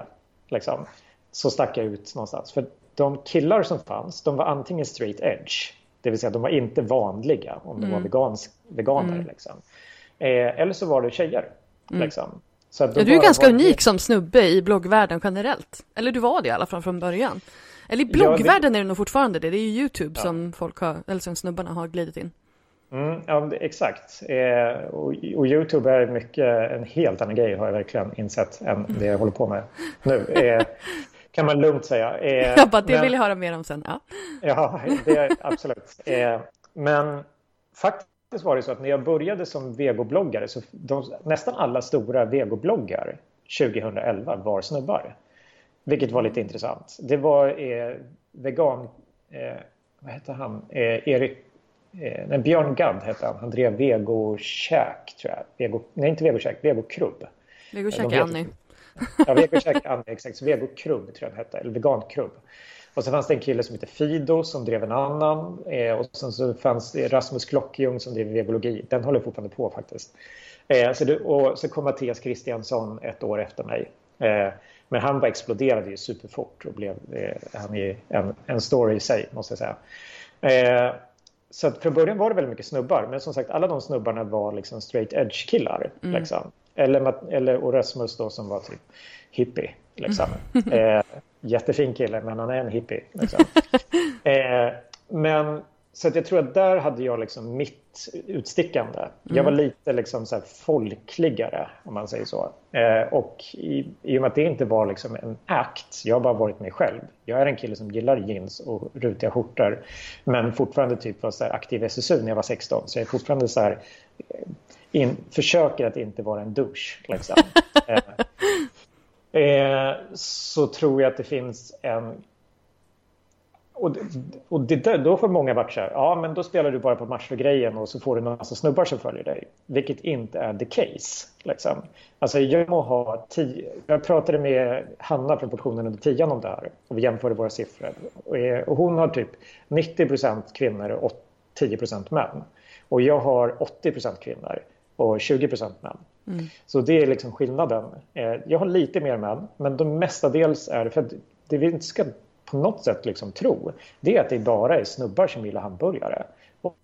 liksom, så stack jag ut någonstans. För de killar som fanns, de var antingen straight edge, det vill säga de var inte vanliga om de mm. var vegansk, veganer. Mm. Liksom. Eh, eller så var det tjejer. Mm. Liksom. Så ja, du är ganska unik som snubbe i bloggvärlden generellt. Eller du var det i alla fall från början. Eller i bloggvärlden ja, det... är det nog fortfarande det. Det är ju YouTube ja. som folk har, eller som snubbarna har glidit in. Mm, ja, exakt. Eh, och, och, Youtube är mycket en helt annan grej har jag verkligen insett än det jag håller på med nu. Eh, kan man lugnt säga. Eh, (laughs) jag bara, det men, vill jag höra mer om sen. Ja, ja det, absolut. Eh, men faktiskt faktiskt var det så att när jag började som vegobloggare så de, nästan alla stora vegobloggar 2011 var snubbar. Vilket var lite intressant. Det var eh, vegan... Eh, vad hette han? Eh, Erik... Eh, Björn Gadd hette han. Han drev Vegokäk, tror jag. Vego, nej, inte Vegokäk. Vegokrub. Vegokäk Annie. Ja, Vegokäk Annie, exakt. Vegokrubb tror jag den hette. Eller vegankrubb. Och sen fanns det en kille som hette Fido som drev en annan. Eh, och sen så fanns det Rasmus Klockjung som drev vegologi. Den håller fortfarande på faktiskt. Eh, så det, och så kom Mattias Kristiansson ett år efter mig. Eh, men han bara exploderade ju superfort och blev eh, han är en, en story i sig måste jag säga. Eh, så från början var det väldigt mycket snubbar. Men som sagt alla de snubbarna var liksom straight edge killar. Mm. Liksom. Eller, eller och Rasmus då som var typ hippie. Liksom. (laughs) Eh, jättefin kille, men han är en hippie. Liksom. (laughs) eh, men så jag tror att där hade jag liksom mitt utstickande. Mm. Jag var lite liksom så folkligare, om man säger så. Eh, och i, i och med att det inte var liksom en act, jag har bara varit mig själv. Jag är en kille som gillar jeans och rutiga skjortor, men fortfarande typ var så aktiv i SSU när jag var 16. Så jag är fortfarande så här, eh, in, försöker att inte vara en douche. Liksom. (laughs) eh, eh, så tror jag att det finns en... Och, och det där, då får många varit så här, ja men då spelar du bara på match för grejen och så får du en massa snubbar som följer dig. Vilket inte är the case. Liksom. Alltså jag må ha tio, jag pratade med Hanna från portionen under tian om det här och vi jämförde våra siffror. Och, eh, och hon har typ 90% kvinnor och 10% män. Och jag har 80% kvinnor och 20% män. Mm. Så det är liksom skillnaden. Eh, jag har lite mer män, men de mestadels är för att det vi inte ska på något sätt liksom tro, det är att det bara är snubbar som gillar hamburgare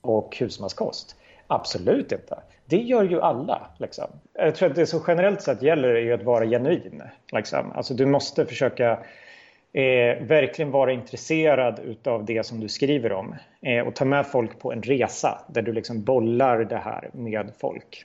och husmanskost. Absolut inte. Det gör ju alla. Liksom. Jag tror att det som generellt sett gäller är att vara genuin. Liksom. Alltså, du måste försöka eh, verkligen vara intresserad av det som du skriver om eh, och ta med folk på en resa där du liksom bollar det här med folk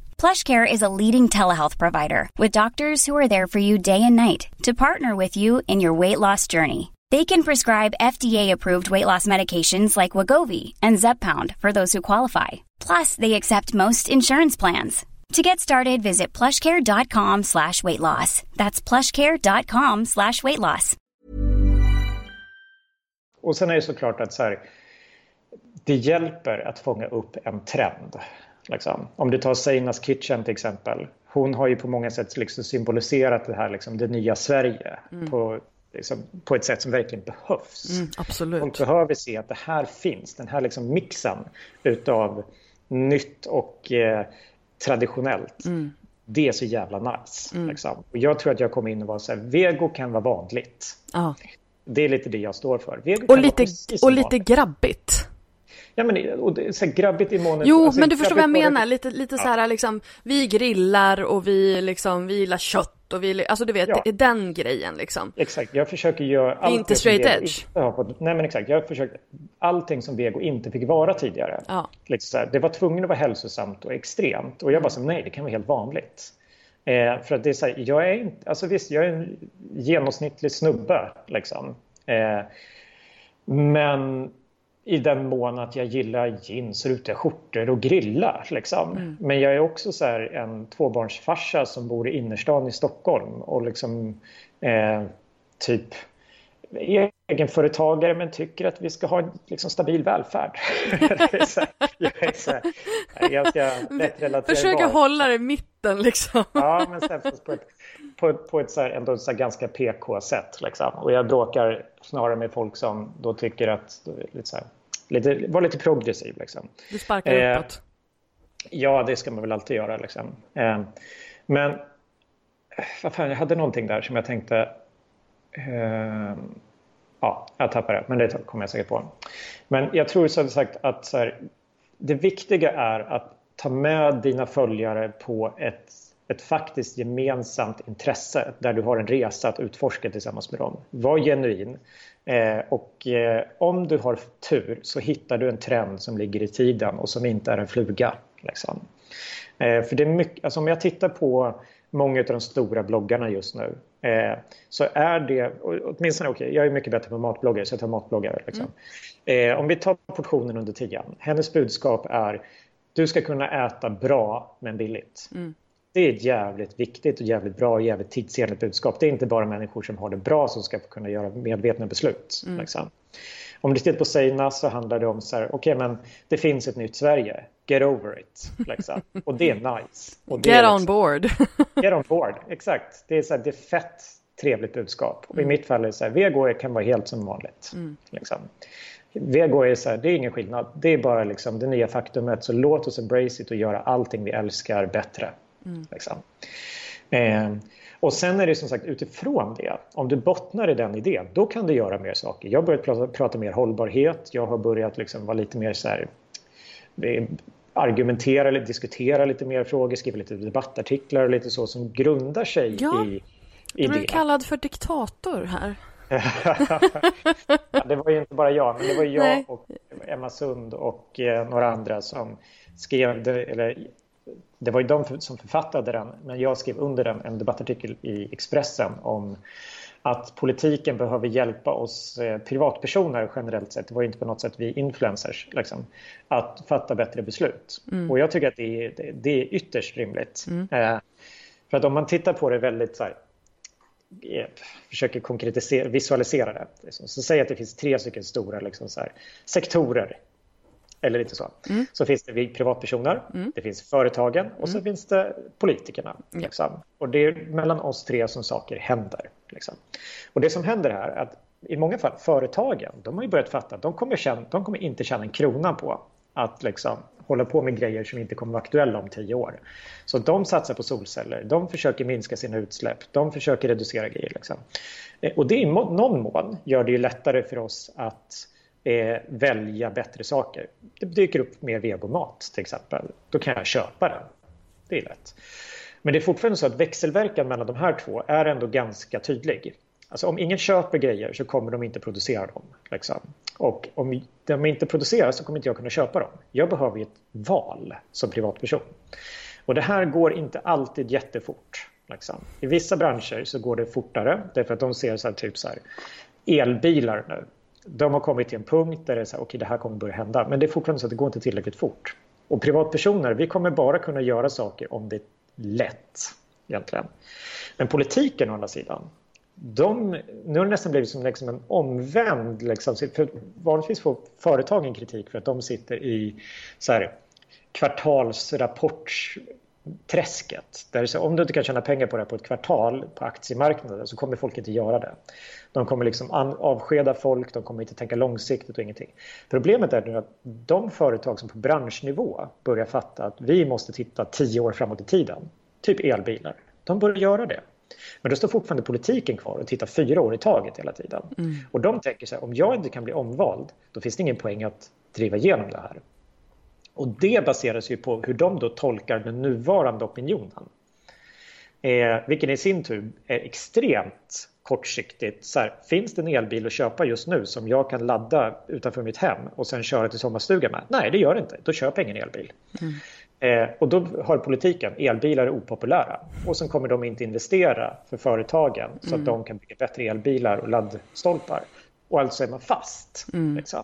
PlushCare is a leading telehealth provider with doctors who are there for you day and night to partner with you in your weight loss journey. They can prescribe FDA-approved weight loss medications like Wagovi and Zepbound for those who qualify. Plus, they accept most insurance plans. To get started, visit plushcare.com slash weight loss. That's plushcare.com slash weight loss. Och sen är det såklart att så här, det hjälper att fånga upp en trend. Liksom. Om du tar Seinas Kitchen till exempel. Hon har ju på många sätt liksom symboliserat det här, liksom, det nya Sverige mm. på, liksom, på ett sätt som verkligen behövs. Mm, absolut. Folk behöver se att det här finns, den här liksom mixen utav nytt och eh, traditionellt. Mm. Det är så jävla nice. Mm. Liksom. Och jag tror att jag kommer in och var så här, vego kan vara vanligt. Ah. Det är lite det jag står för. Vego och lite, och lite grabbigt. Ja, men och det, så här, grabbigt i månet. Jo, alltså, men du förstår vad jag menar. Lite, lite ja. så här liksom, vi grillar och vi liksom, vi gillar kött och vi, alltså du vet, ja. den grejen liksom. Exakt, jag försöker göra allt Inte straight edge. Fått, nej men exakt, jag försöker allting som vego inte fick vara tidigare. Ja. Liksom här, det var tvungen att vara hälsosamt och extremt och jag bara så nej det kan vara helt vanligt. Eh, för att det är så här, jag är inte, alltså visst jag är en genomsnittlig snubbe liksom. Eh, men i den mån att jag gillar jeans, rutiga skjortor och grilla. Liksom. Mm. Men jag är också så en tvåbarnsfarsa som bor i innerstan i Stockholm och liksom eh, typ egenföretagare men tycker att vi ska ha en liksom, stabil välfärd. (laughs) jag är så här, ganska lättrelaterbar. Försöka hålla det i mitten liksom. ja, men sen på ett, på, på ett så här, ändå så ganska PK-sätt. Liksom. Och jag bråkar snarare med folk som då tycker att lite så här, lite, var lite progressiv. Liksom. Du sparkar eh, uppåt? Ja, det ska man väl alltid göra. Liksom. Eh, men vad fan, jag hade någonting där som jag tänkte... Eh, ja, jag tappade det, men det kommer jag säkert på. Men jag tror som sagt att så här, det viktiga är att ta med dina följare på ett ett faktiskt gemensamt intresse där du har en resa att utforska tillsammans med dem. Var genuin. Eh, och eh, om du har tur så hittar du en trend som ligger i tiden och som inte är en fluga. Liksom. Eh, för det är mycket, alltså om jag tittar på många av de stora bloggarna just nu så är det, åtminstone okej, okay, jag är mycket bättre på matbloggar så jag tar matbloggare. Liksom. Mm. om vi tar portionen under tian, hennes budskap är du ska kunna äta bra men billigt. Mm. Det är ett jävligt viktigt och jävligt bra och jävligt tidsenligt budskap. Det är inte bara människor som har det bra som ska kunna göra medvetna beslut. Mm. Liksom. Om du tittar på Seina så handlar det om så här, okej okay, men det finns ett nytt Sverige. Get over it. Liksom. Och det är nice. Det get är liksom, on board. (laughs) get on board, exakt. Det är, så här, det är fett trevligt budskap. Och I mitt fall är det så här, Vego kan vara helt som vanligt. Mm. Liksom. Vego är så här, det är ingen skillnad. Det är bara liksom det nya faktumet. Så låt oss embrace it och göra allting vi älskar bättre. Mm. Liksom. Eh, och sen är det som sagt utifrån det, om du bottnar i den idén, då kan du göra mer saker. Jag har börjat prata, prata mer hållbarhet, jag har börjat liksom vara lite mer så här, eh, argumentera eller diskutera lite mer frågor, skriva lite debattartiklar och lite så som grundar sig ja, i, i det. Du är kallad för diktator här. (laughs) ja, det var ju inte bara jag, men det var jag Nej. och Emma Sund och eh, några andra som skrev, eller det var ju de som författade den, men jag skrev under den en debattartikel i Expressen om att politiken behöver hjälpa oss eh, privatpersoner generellt sett, det var ju inte på något sätt vi influencers, liksom, att fatta bättre beslut. Mm. Och jag tycker att det är, det, är ytterst rimligt. Mm. Eh, för att om man tittar på det väldigt så här, eh, försöker konkretisera, visualisera det. Så, så säg att det finns tre stycken stora liksom så här, sektorer eller lite så. Mm. Så finns det vi privatpersoner, mm. det finns företagen och så mm. finns det politikerna. Liksom. Och det är mellan oss tre som saker händer. Liksom. Och det som händer här är att i många fall företagen, de har ju börjat fatta att de kommer, tjäna, de kommer inte tjäna en krona på att liksom hålla på med grejer som inte kommer vara aktuella om tio år. Så de satsar på solceller, de försöker minska sina utsläpp, de försöker reducera grejer. Liksom. Eh, och det i någon mån gör det ju lättare för oss att eh, välja bättre saker. Det dyker upp mer vegomat till exempel. Då kan jag köpa den. Det är lätt. Men det är fortfarande så att växelverkan mellan de här två är ändå ganska tydlig. Alltså om ingen köper grejer så kommer de inte producera dem. Liksom. Och om de inte producerar så kommer inte jag kunna köpa dem. Jag behöver ett val som privatperson. Och det här går inte alltid jättefort. Liksom. I vissa branscher så går det fortare därför att de ser så här, typ så här, elbilar nu de har kommit till en punkt där det är så här, okay, det här kommer börja hända. Men det är fortfarande så att det går inte tillräckligt fort. Och privatpersoner, vi kommer bara kunna göra saker om det är lätt egentligen. Men politiken å andra sidan, de, nu har det nästan blivit som liksom en omvänd... Liksom, för vanligtvis får företagen kritik för att de sitter i så här, kvartalsrapports träsket. Där så, om du inte kan tjäna pengar på det på ett kvartal på aktiemarknaden så kommer folk inte göra det. De kommer liksom avskeda folk, de kommer inte tänka långsiktigt och ingenting. Problemet är nu att de företag som på branschnivå börjar fatta att vi måste titta tio år framåt i tiden, typ elbilar, de börjar göra det. Men då står fortfarande politiken kvar och tittar fyra år i taget hela tiden. Mm. Och de tänker så här, om jag inte kan bli omvald, då finns det ingen poäng att driva igenom det här. Och det baseras ju på hur de då tolkar den nuvarande opinionen. Eh, vilken i sin tur är extremt kortsiktigt. Så här, finns det en elbil att köpa just nu som jag kan ladda utanför mitt hem och sen köra till sommarstugan med? Nej, det gör det inte. Då köper jag ingen elbil. Mm. Eh, och då har politiken, elbilar är opopulära. Och sen kommer de inte investera för företagen så att mm. de kan bygga bättre elbilar och laddstolpar. Och alltså är man fast. Mm. Liksom.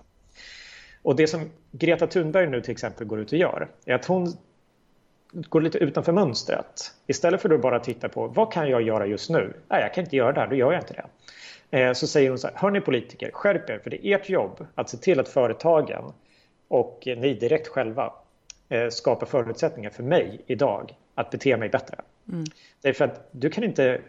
Och det som Greta Thunberg nu till exempel går ut och gör är att hon går lite utanför mönstret. Istället för att bara titta på vad kan jag göra just nu? Nej, jag kan inte göra det här, då gör jag inte det. Eh, så säger hon så här, hörni politiker, skärp er för det är ert jobb att se till att företagen och ni direkt själva eh, skapar förutsättningar för mig idag att bete mig bättre. Mm. Därför att du kan inte...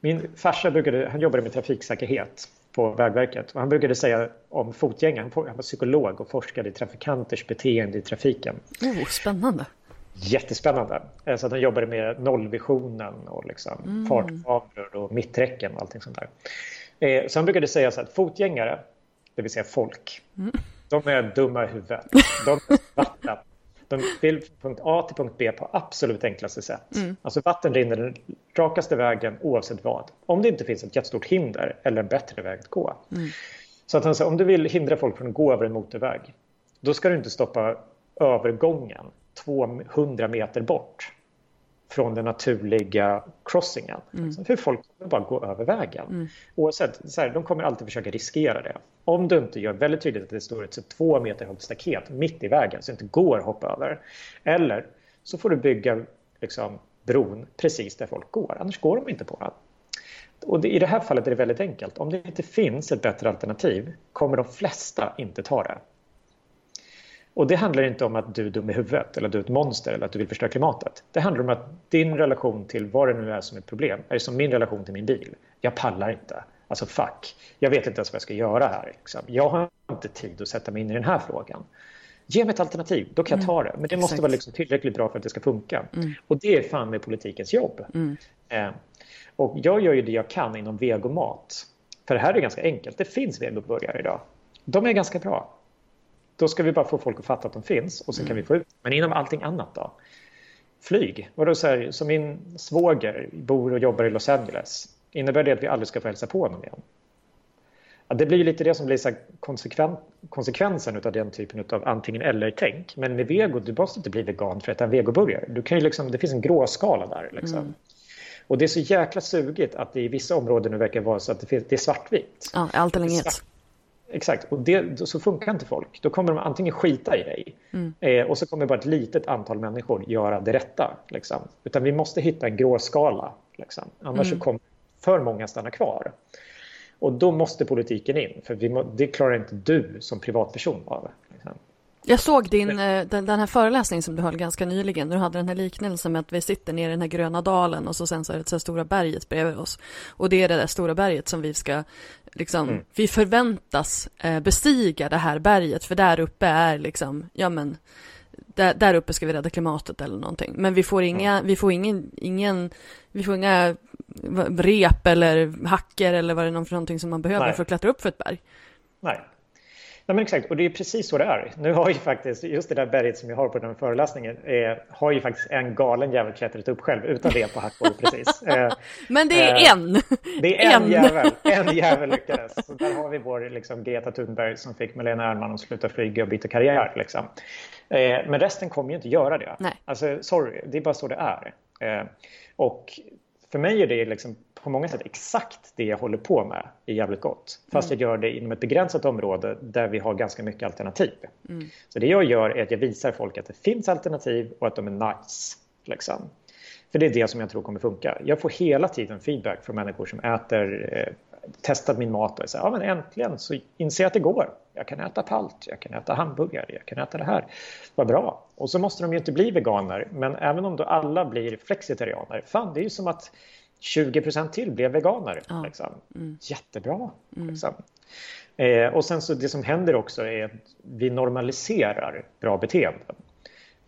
Min farsa brukade, han jobbade med trafiksäkerhet på Vägverket. Och han brukade säga om fotgängare, han var psykolog och forskade i trafikanters beteende i trafiken. Oh, spännande! Jättespännande. Eh, så att han jobbade med nollvisionen och liksom mm. fartkameror och mitträcken och allting sånt där. Eh, så han brukade säga så att fotgängare, det vill säga folk, mm. de är dumma i huvudet. De (laughs) är svarta de vill från punkt A till punkt B på absolut enklaste sätt. Mm. Alltså vatten rinner den rakaste vägen oavsett vad. Om det inte finns ett jättestort hinder eller en bättre väg att gå. Mm. Så att han säger, om du vill hindra folk från att gå över en motorväg, då ska du inte stoppa övergången 200 meter bort från den naturliga crossingen. Mm. Alltså, hur folk kommer bara gå över vägen. Mm. Oavsett, så här, de kommer alltid försöka riskera det. Om du inte gör väldigt tydligt att det står ett två meter högt staket mitt i vägen så det inte går att hoppa över. Eller så får du bygga liksom, bron precis där folk går, annars går de inte på den. Och det, I det här fallet är det väldigt enkelt. Om det inte finns ett bättre alternativ kommer de flesta inte ta det. Och det handlar inte om att du är dum i huvudet eller att du är ett monster eller att du vill förstöra klimatet. Det handlar om att din relation till vad det nu är som är problem är som min relation till min bil. Jag pallar inte. Alltså fuck. Jag vet inte ens vad jag ska göra här. Liksom. Jag har inte tid att sätta mig in i den här frågan. Ge mig ett alternativ, då kan jag ta det. Men det Exakt. måste vara liksom tillräckligt bra för att det ska funka. Mm. Och det är fan med politikens jobb. Mm. Eh, och jag gör ju det jag kan inom vegomat. För det här är ganska enkelt. Det finns vegoburgare idag. De är ganska bra. Då ska vi bara få folk att fatta att de finns och sen kan vi få ut. Men inom allting annat då? Flyg. Vadå så här, som min svåger bor och jobbar i Los Angeles. Innebär det att vi aldrig ska få hälsa på honom igen? Ja, det blir ju lite det som blir så konsekven konsekvensen av den typen av antingen eller-tänk. Men med vego, du måste inte bli vegan för att äta en vegoburgare. Du kan ju liksom, det finns en gråskala där. Liksom. Mm. Och det är så jäkla sugigt att det i vissa områden nu verkar vara så att det, finns, det är svartvitt. Ja, allt eller inget. Exakt, och det, så funkar inte folk. Då kommer de antingen skita i dig Mm. eh, och så kommer bara ett litet antal människor göra det rätta. Liksom. Utan vi måste hitta en gråskala. Liksom. Annars Mm. så kommer för många stanna kvar. Och då måste politiken in, för vi må, det klarar inte du som privatperson av. Liksom. Jag såg din, eh, den, den här föreläsningen som du höll ganska nyligen. Du hade den här liknelsen med att vi sitter nere i den här gröna dalen och så sen så är det så här stora berget bredvid oss. Och det är det där stora berget som vi ska, liksom, Mm. vi förväntas eh, bestiga det här berget för där uppe är liksom, ja men, där, där uppe ska vi rädda klimatet eller någonting. Men vi får inga, vi får ingen, ingen, vi får inga rep eller hacker eller vad det är för någonting som man behöver Nej. för att klättra upp för ett berg. Nej. Nej men exakt, och det är precis så det är. Nu har ju faktiskt, just det där berget som jag har på den föreläsningen, eh, har ju faktiskt en galen jävel klättrat upp själv utan det på hackor precis. (laughs) Eh, Men det är Eh, en! Det är en, En. jävel. En jävel lyckades. Så där har vi vår liksom, Greta Thunberg som fick Malena Ernman att sluta flyga och byta karriär. Liksom. Eh, men resten kommer ju inte göra det. Nej. Alltså, sorry, det är bara så det är. Eh, och för mig är det liksom på många sätt exakt det jag håller på med i Jävligt Gott. Fast jag gör det inom ett begränsat område där vi har ganska mycket alternativ. Så det jag gör är att jag visar folk att det finns alternativ och att de är nice. Liksom. För det är det som jag tror kommer funka. Jag får hela tiden feedback från människor som äter, eh, testat min mat och säger ja men äntligen så inser jag att det går. Jag kan äta palt, jag kan äta hamburgare, jag kan äta det här. Vad bra. Och så måste de ju inte bli veganer, men även om då alla blir flexitarianer, fan det är ju som att 20% till blev veganer. Ja. Liksom. Jättebra. Liksom. Eh, och sen så det som händer också är att vi normaliserar bra beteenden.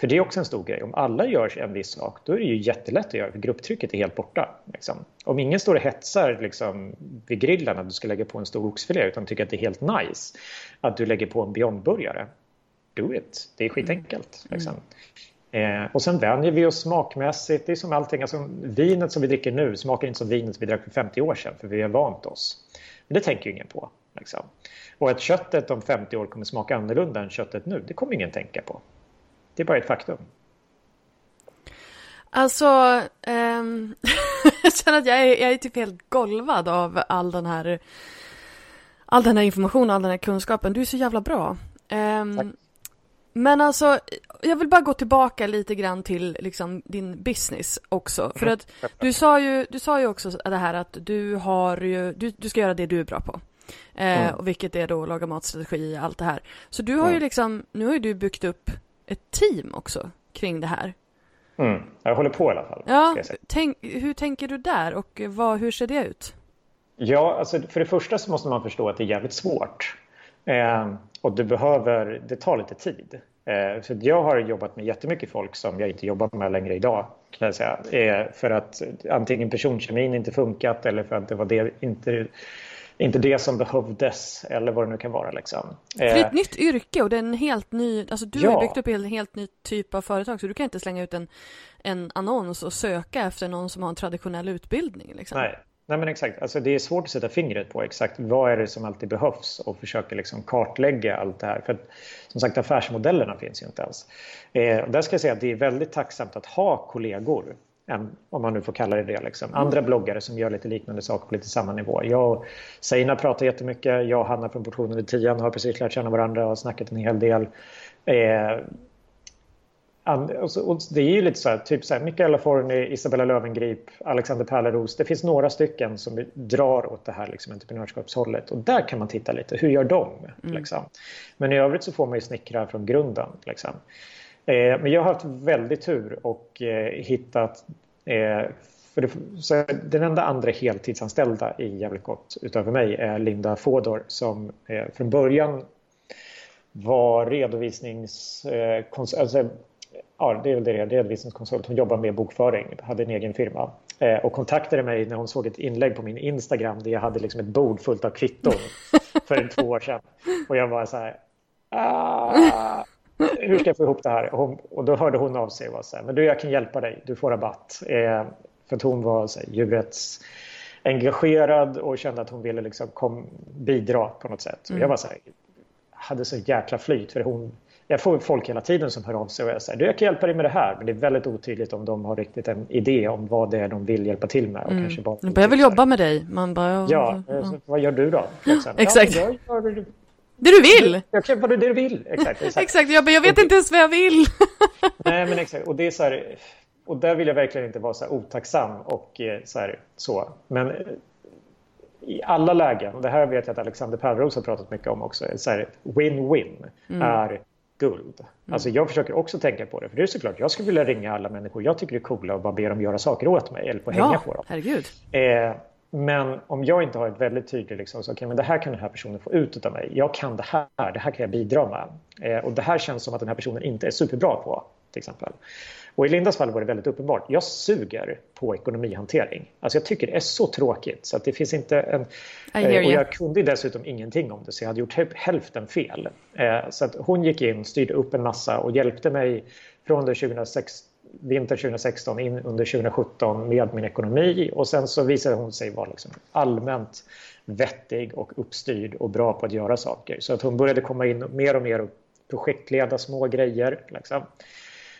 För det är också en stor grej. Om alla gör en viss sak, då är det ju jättelätt att göra. För grupptrycket är helt borta. Liksom. Om ingen står och hetsar liksom, vid grillen att du ska lägga på en stor oxfilé utan tycker att det är helt nice att du lägger på en Beyond-burgare. Do it. Det är skitenkelt. Liksom. Eh, och sen vänjer vi oss smakmässigt. Det är som allting. Alltså, vinet som vi dricker nu smakar inte som vinet som vi drack för 50 år sedan. För vi har vant oss. Men det tänker ju ingen på. Liksom. Och att köttet om 50 år kommer smaka annorlunda än köttet nu, det kommer ingen tänka på. Det är bara ett faktum. Alltså, ehm, (laughs) jag känner att jag är, jag är typ helt golvad av all den här all den här informationen, all den här kunskapen. Du är så jävla bra. Tack. men alltså, jag vill bara gå tillbaka lite grann till liksom din business också. För att du sa ju, du sa ju också det här att du har ju, du, du ska göra det du är bra på. Eh, Mm. och vilket är då laga matstrategi, allt det här. Så du har ju Mm. liksom, nu har ju du byggt upp ett team också kring det här. Mm. Jag håller på i alla fall. Ja, tänk, hur tänker du där och vad, hur ser det ut? Ja, alltså för det första så måste man förstå att det är jävligt svårt. Eh, och du behöver, det tar lite tid. Eh, för jag har jobbat med jättemycket folk som jag inte jobbar med längre idag. Kan jag säga. Eh, för att antingen personkemin inte funkat eller för att det var det, inte, inte det som behövdes eller vad det nu kan vara. Liksom. För det är Eh, ett nytt yrke och det är en helt ny, alltså du har Ja. ju byggt upp en helt ny typ av företag så du kan inte slänga ut en, en annons och söka efter någon som har en traditionell utbildning. Liksom. Nej. Nej men exakt, alltså, det är svårt att sätta fingret på exakt vad är det som alltid behövs och försöka liksom kartlägga allt det här. För att, som sagt affärsmodellerna finns ju inte ens. Eh, där ska jag säga att det är väldigt tacksamt att ha kollegor, en, om man nu får kalla det det. Liksom. Andra bloggare som gör lite liknande saker på lite samma nivå. Jag och Seina pratar jättemycket, jag och Hanna från Portionen vid Tian har precis lärt känna varandra och snackat en hel del. Eh, och det är ju lite så här, typ så här, Mikaela Forni, Isabella Lövengrip, Alexander Pärleros. Det finns några stycken som drar åt det här liksom, entreprenörskapshållet och där kan man titta lite. Hur gör de? Mm. Liksom. Men i övrigt så får man ju snickra från grunden. Liksom. Eh, men jag har haft väldigt tur och eh, hittat eh, för det, så den enda andra heltidsanställda i Jävligt Gott utöver mig är Linda Fodor som från början var redovisningskonsult, alltså, ja, det är väl det, redovisningskonsult. Hon jobbar med bokföring, hade en egen firma och kontaktade mig när hon såg ett inlägg på min Instagram där jag hade liksom ett bord fullt av kvitton (laughs) för två år sedan. Och jag var så här, ah, hur ska jag få ihop det här? Och, hon, och då hörde hon av sig och var så här, men du jag kan hjälpa dig, du får rabatt. Eh, för att hon var så här, djurrätts engagerad och kände att hon ville liksom kom, bidra på något sätt. Mm. Och jag var så här, hade så jäkla flyt för hon jag får folk hela tiden som hör av sig och jag säger du jag kan hjälpa dig med det här men det är väldigt otydligt om de har riktigt en idé om vad det är de vill hjälpa till med. Och mm. kanske bara jag vill jobba med dig. Man bara, ja, ja. vad gör du då? (laughs) Exakt. Ja, gör, det du vill! Jag kan det du vill. Exakt. (laughs) Exakt. exakt. Jag, jag vet inte ens vad jag vill. (laughs) Nej men exakt. Och det är så här, och där vill jag verkligen inte vara så här otacksam och eh, så, här, så. Men eh, i alla lägen, och det här vet jag att Alexander Pärleros har pratat mycket om också, win-win mm. är guld. Mm. Alltså jag försöker också tänka på det, för det är såklart, jag skulle vilja ringa alla människor jag tycker är coola och bara be dem göra saker åt mig eller få ja, hänga på dem. Herregud. Eh, men om jag inte har ett väldigt tydligt, liksom, så, okay, men det här kan den här personen få ut av mig. Jag kan det här, det här kan jag bidra med. Eh, och det här känns som att den här personen inte är superbra på, till exempel. Och i Lindas fall var det väldigt uppenbart. Jag suger på ekonomihantering. Alltså jag tycker det är så tråkigt så att det finns inte en... Eh, och jag kunde dessutom ingenting om det så jag hade gjort hälften fel. Eh, så att hon gick in, styrde upp en massa och hjälpte mig från 2016 vintern 2016 in under 2017 med min ekonomi och sen så visade hon sig vara liksom allmänt vettig och uppstyrd och bra på att göra saker. Så att hon började komma in mer och mer och projektleda små grejer. Liksom.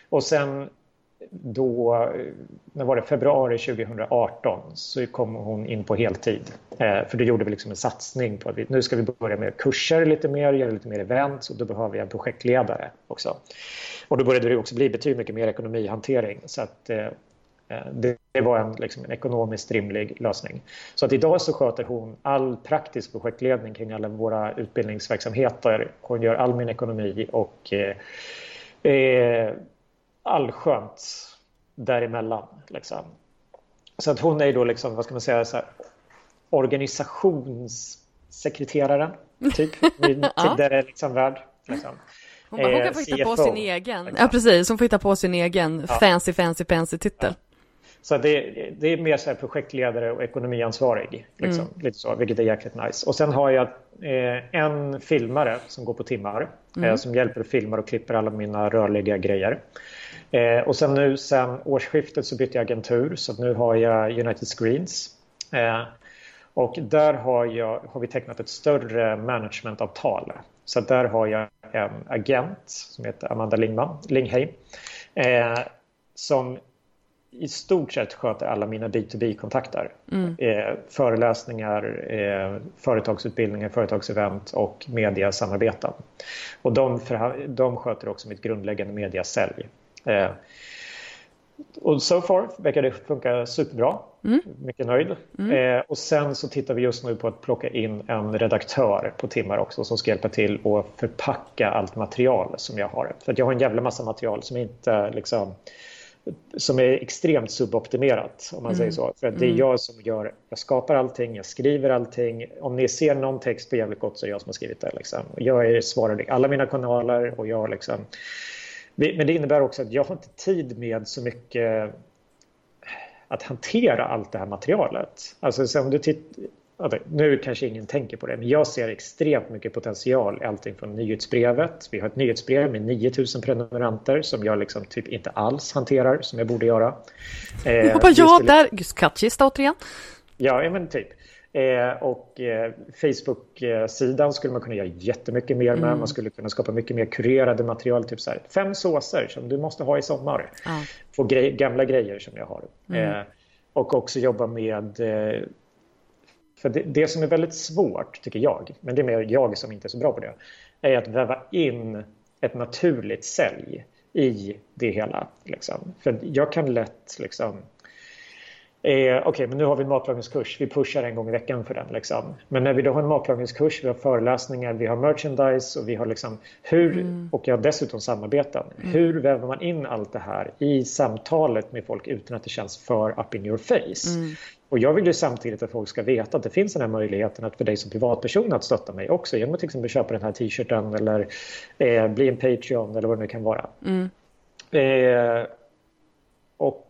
Och sen då, eh, när var det, februari 2018 så kom hon in på heltid. Eh, för då gjorde vi liksom en satsning på att vi, nu ska vi börja med kurser lite mer, göra lite mer event och då behöver vi en projektledare också. Och då började det också bli betydligt mycket mer ekonomihantering så att eh, det, det var en, liksom, en ekonomiskt rimlig lösning. Så att idag så sköter hon all praktisk projektledning kring alla våra utbildningsverksamheter. Hon gör all min ekonomi och eh, eh allskönt däremellan. Liksom. Så att hon är då liksom, vad ska man säga, så här, organisationssekreteraren, typ, i (laughs) tidigare liksom värld. Liksom. Hon, bara, hon kan få hitta CFO, på sin egen, liksom. ja precis, hon får hitta på sin egen ja. fancy, fancy, fancy titel. Ja. Så det, det, är mer så projektledare och ekonomiansvarig, liksom, mm. lite så, vilket är jäkligt nice. Och sen har jag eh, en filmare som går på timmar, eh, mm. eh, som hjälper och filmar och klipper alla mina rörliga grejer. Eh, och sen nu sen årsskiftet så bytte jag agentur så nu har jag United Screens. Eh, och där har, jag, har vi tecknat ett större managementavtal. Så där har jag en agent som heter Amanda Lingman, Lingheim eh, som i stort sett sköter alla mina B2B-kontakter. Mm. Eh, föreläsningar, eh, företagsutbildningar, företagsevent och mediasamarbeten. Och de, de sköter också mitt grundläggande mediasälj. Eh, och so far verkar det funka superbra. Mm. Mycket nöjd. Mm. Eh, och sen så tittar vi just nu på att plocka in en redaktör på timmar också som ska hjälpa till att förpacka allt material som jag har. För jag har en jävla massa material som inte liksom som är extremt suboptimerat om man mm. säger så. För det är mm. jag som gör, jag skapar allting, jag skriver allting. Om ni ser någon text på jävligt gott så är jag som har skrivit det. Liksom. Jag är svarar alla mina kanaler och jag liksom men det innebär också att jag har inte tid med så mycket att hantera allt det här materialet. Alltså om du tittar, nu kanske ingen tänker på det, men jag ser extremt mycket potential i allting från nyhetsbrevet. Vi har ett nyhetsbrev med 9000 prenumeranter som jag liksom typ inte alls hanterar som jag borde göra. Eh, jag bara, ja, där, kattkista återigen. Ja, men typ. Eh, och eh, Facebook-sidan skulle man kunna göra jättemycket mer med. Mm. Man skulle kunna skapa mycket mer kurerade material. Typ så här, fem såser som du måste ha i sommar. Ah. På grej, gamla grejer som jag har. Mm. Eh, och också jobba med... Eh, för det, det, som är väldigt svårt, tycker jag, men det är mer jag som inte är så bra på det, är att väva in ett naturligt sälj i det hela. Liksom. För jag kan lätt liksom Okej, okay, men nu har vi en matlagningskurs. Vi pushar en gång i veckan för den. Liksom. Men när vi då har en matlagningskurs, vi har föreläsningar, vi har merchandise och vi har liksom hur, mm. och jag har dessutom samarbeten. Mm. Hur väver man in allt det här i samtalet med folk utan att det känns för up in your face? Mm. Och jag vill ju samtidigt att folk ska veta att det finns den här möjligheten att för dig som privatperson att stötta mig också genom att till exempel köpa den här t-shirten eller eh, bli en Patreon eller vad det nu kan vara. Mm. Eh, och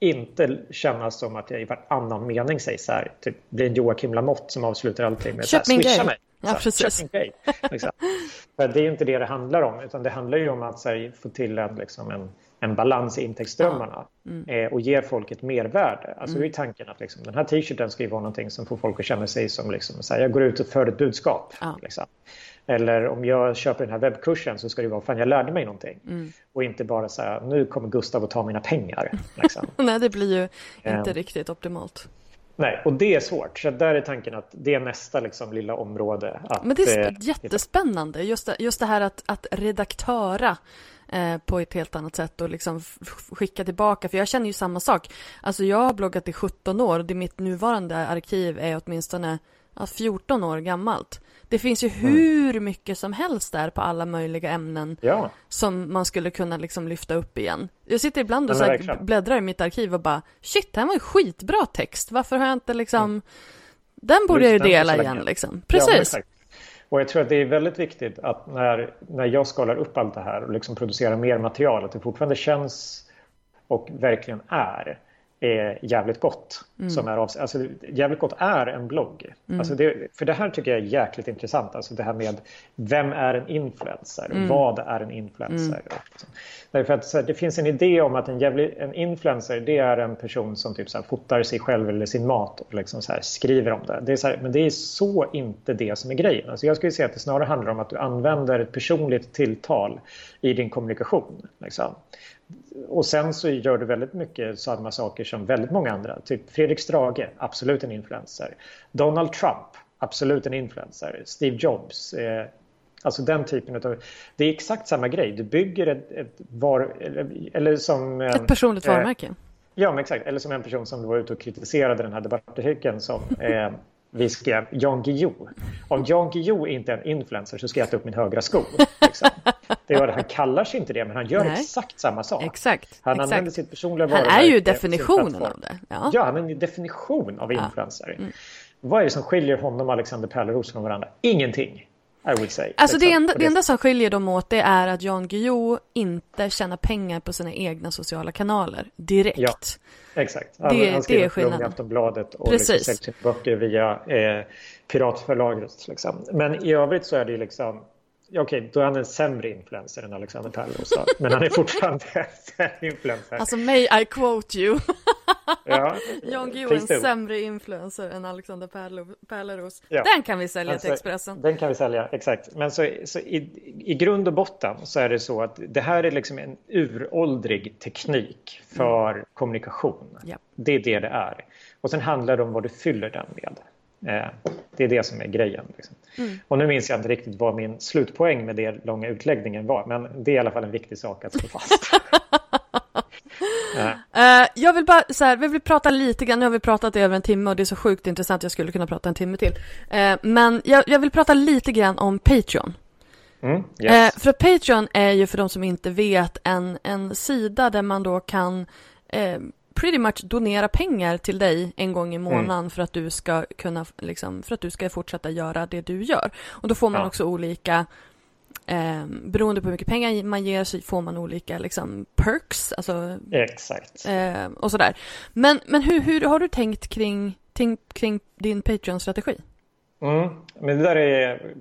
inte kännas som att jag i varannan mening säger så här, typ blir en Joakim Lamotte som avslutar allting med Köp så här, swisha mig. Ja, precis. Köp min liksom. För det är inte det det handlar om, utan det handlar ju om att här, få till en, liksom, en, en balans i intäktsströmmarna mm. eh, och ge folk ett mervärde. Alltså mm. är tanken att liksom, den här t-shirten ska ju vara någonting som får folk att känna sig som liksom, så här, jag går ut och för ett budskap. Ja. Liksom. Eller om jag köper den här webbkursen så ska det vara fan jag lärde mig någonting. Mm. Och inte bara säga nu kommer Gustav att ta mina pengar. Liksom. (laughs) Nej det blir ju inte um, riktigt optimalt. Nej, och det är svårt. Så där är tanken att det är nästa liksom, lilla område. Att, Men det är eh, jättespännande. Just det, just det här att, att redaktöra eh, på ett helt annat sätt och liksom skicka tillbaka. För jag känner ju samma sak. Alltså jag har bloggat i 17 år och det mitt nuvarande arkiv är åtminstone ja, 14 år gammalt. Det finns ju mm. hur mycket som helst där på alla möjliga ämnen ja. som man skulle kunna liksom lyfta upp igen. Jag sitter ibland och så bläddrar i mitt arkiv och bara shit, det här var ju skitbra text. Varför har jag inte liksom mm. Den borde Just jag ju dela igen liksom. Precis. Ja, och jag tror att det är väldigt viktigt att när, när jag skalar upp allt det här och liksom producerar mer material, att det fortfarande känns och verkligen är är jävligt gott. Mm. Som är alltså, jävligt gott är en blogg. Mm. Alltså det, för det här tycker jag är jäkligt intressant. Alltså det här med vem är en influencer? Mm. Vad är en influencer? Mm. Därför att så, det finns en idé om att en, jävlig, en influencer det är en person som typ så här, fotar sig själv eller sin mat och liksom så här, skriver om det. det är så här, men det är så inte det som är grejen. Alltså jag skulle säga att det snarare handlar om att du använder ett personligt tilltal i din kommunikation. Liksom och sen så gör du väldigt mycket samma saker som väldigt många andra. Typ Fredrik Strage, absolut en influencer. Donald Trump, absolut en influencer. Steve Jobs, eh, alltså den typen av... Det är exakt samma grej. Du bygger ett, ett var... Eller, som... Ett personligt varumärke. Eh, ja, men exakt. Eller som en person som var ute och kritiserade den här debattartikeln som eh, vi skrev Jan Guillou. Om Jan Guillou inte är en influencer så ska jag äta upp min högra sko. Liksom. Det är, han kallar sig inte det, men han gör Nej. exakt samma sak. Exakt. Han exakt. använder sitt personliga varumärke. Han är ju definitionen av det. Ja, ja han är en definition av influencer. Ja. Mm. Vad är det som skiljer honom och Alexander Pärleros från varandra? Ingenting. Say. Alltså det enda, det enda som skiljer dem åt det är att Jan Guillou inte tjänar pengar på sina egna sociala kanaler direkt. Ja, exakt. Han, det, han det är skillnaden. i Aftonbladet och liksom Precis. liksom säljer böcker via eh, piratförlaget. Liksom. Men i övrigt så är det liksom Okej, okay, då är han en sämre influencer än Alexander Pärleros. Men han är fortfarande en influencer. Alltså, may I quote you. (laughs) ja, Jan Guillou är en sämre influencer än Alexander Pärleros. Ja. Den kan vi sälja alltså, till Expressen. Den kan vi sälja, exakt. Men så, så i, i grund och botten så är det så att det här är liksom en uråldrig teknik för mm. kommunikation. Ja. Det är det det är. Och sen handlar det om vad du fyller den med. Eh, det är det som är grejen. Liksom. Mm. Och nu minns jag inte riktigt vad min slutpoäng med den långa utläggningen var, men det är i alla fall en viktig sak att slå fast. uh, (laughs) jag vill bara så här, vi vill prata lite grann, nu har vi pratat i över en timme och det är så sjukt intressant, jag skulle kunna prata en timme till. Uh, men jag, jag, vill prata lite grann om Patreon. Mm, yes. uh, för Patreon är ju för de som inte vet en, en sida där man då kan pretty much donera pengar till dig en gång i månaden mm. för att du ska kunna liksom, för att du ska fortsätta göra det du gör. Och då får man ja. också olika Eh, beroende på hur mycket pengar man ger så får man olika liksom, perks. Alltså, Exakt. Eh, och sådär. Men, men hur, hur har du tänkt kring, kring, kring din Patreon-strategi? Mm, men det där är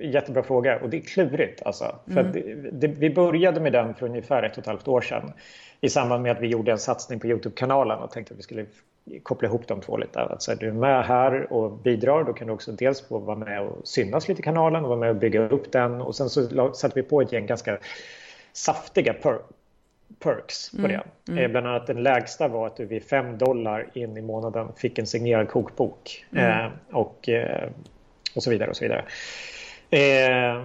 jättebra fråga och det är klurigt. Alltså. För mm. det, det, vi började med den för ungefär ett och ett halvt år sedan i samband med att vi gjorde en satsning på Youtube-kanalen och tänkte att vi skulle koppla ihop de två lite. Alltså, är du med här och bidrar då kan du också dels få vara med och synas lite i kanalen och vara med och bygga upp den och sen så satte vi på ett gäng ganska saftiga per perks på det. Mm. Mm. Bland annat den lägsta var att du vid 5 dollar in i månaden fick en signerad kokbok mm. eh, och, eh, och så vidare och så vidare. Eh,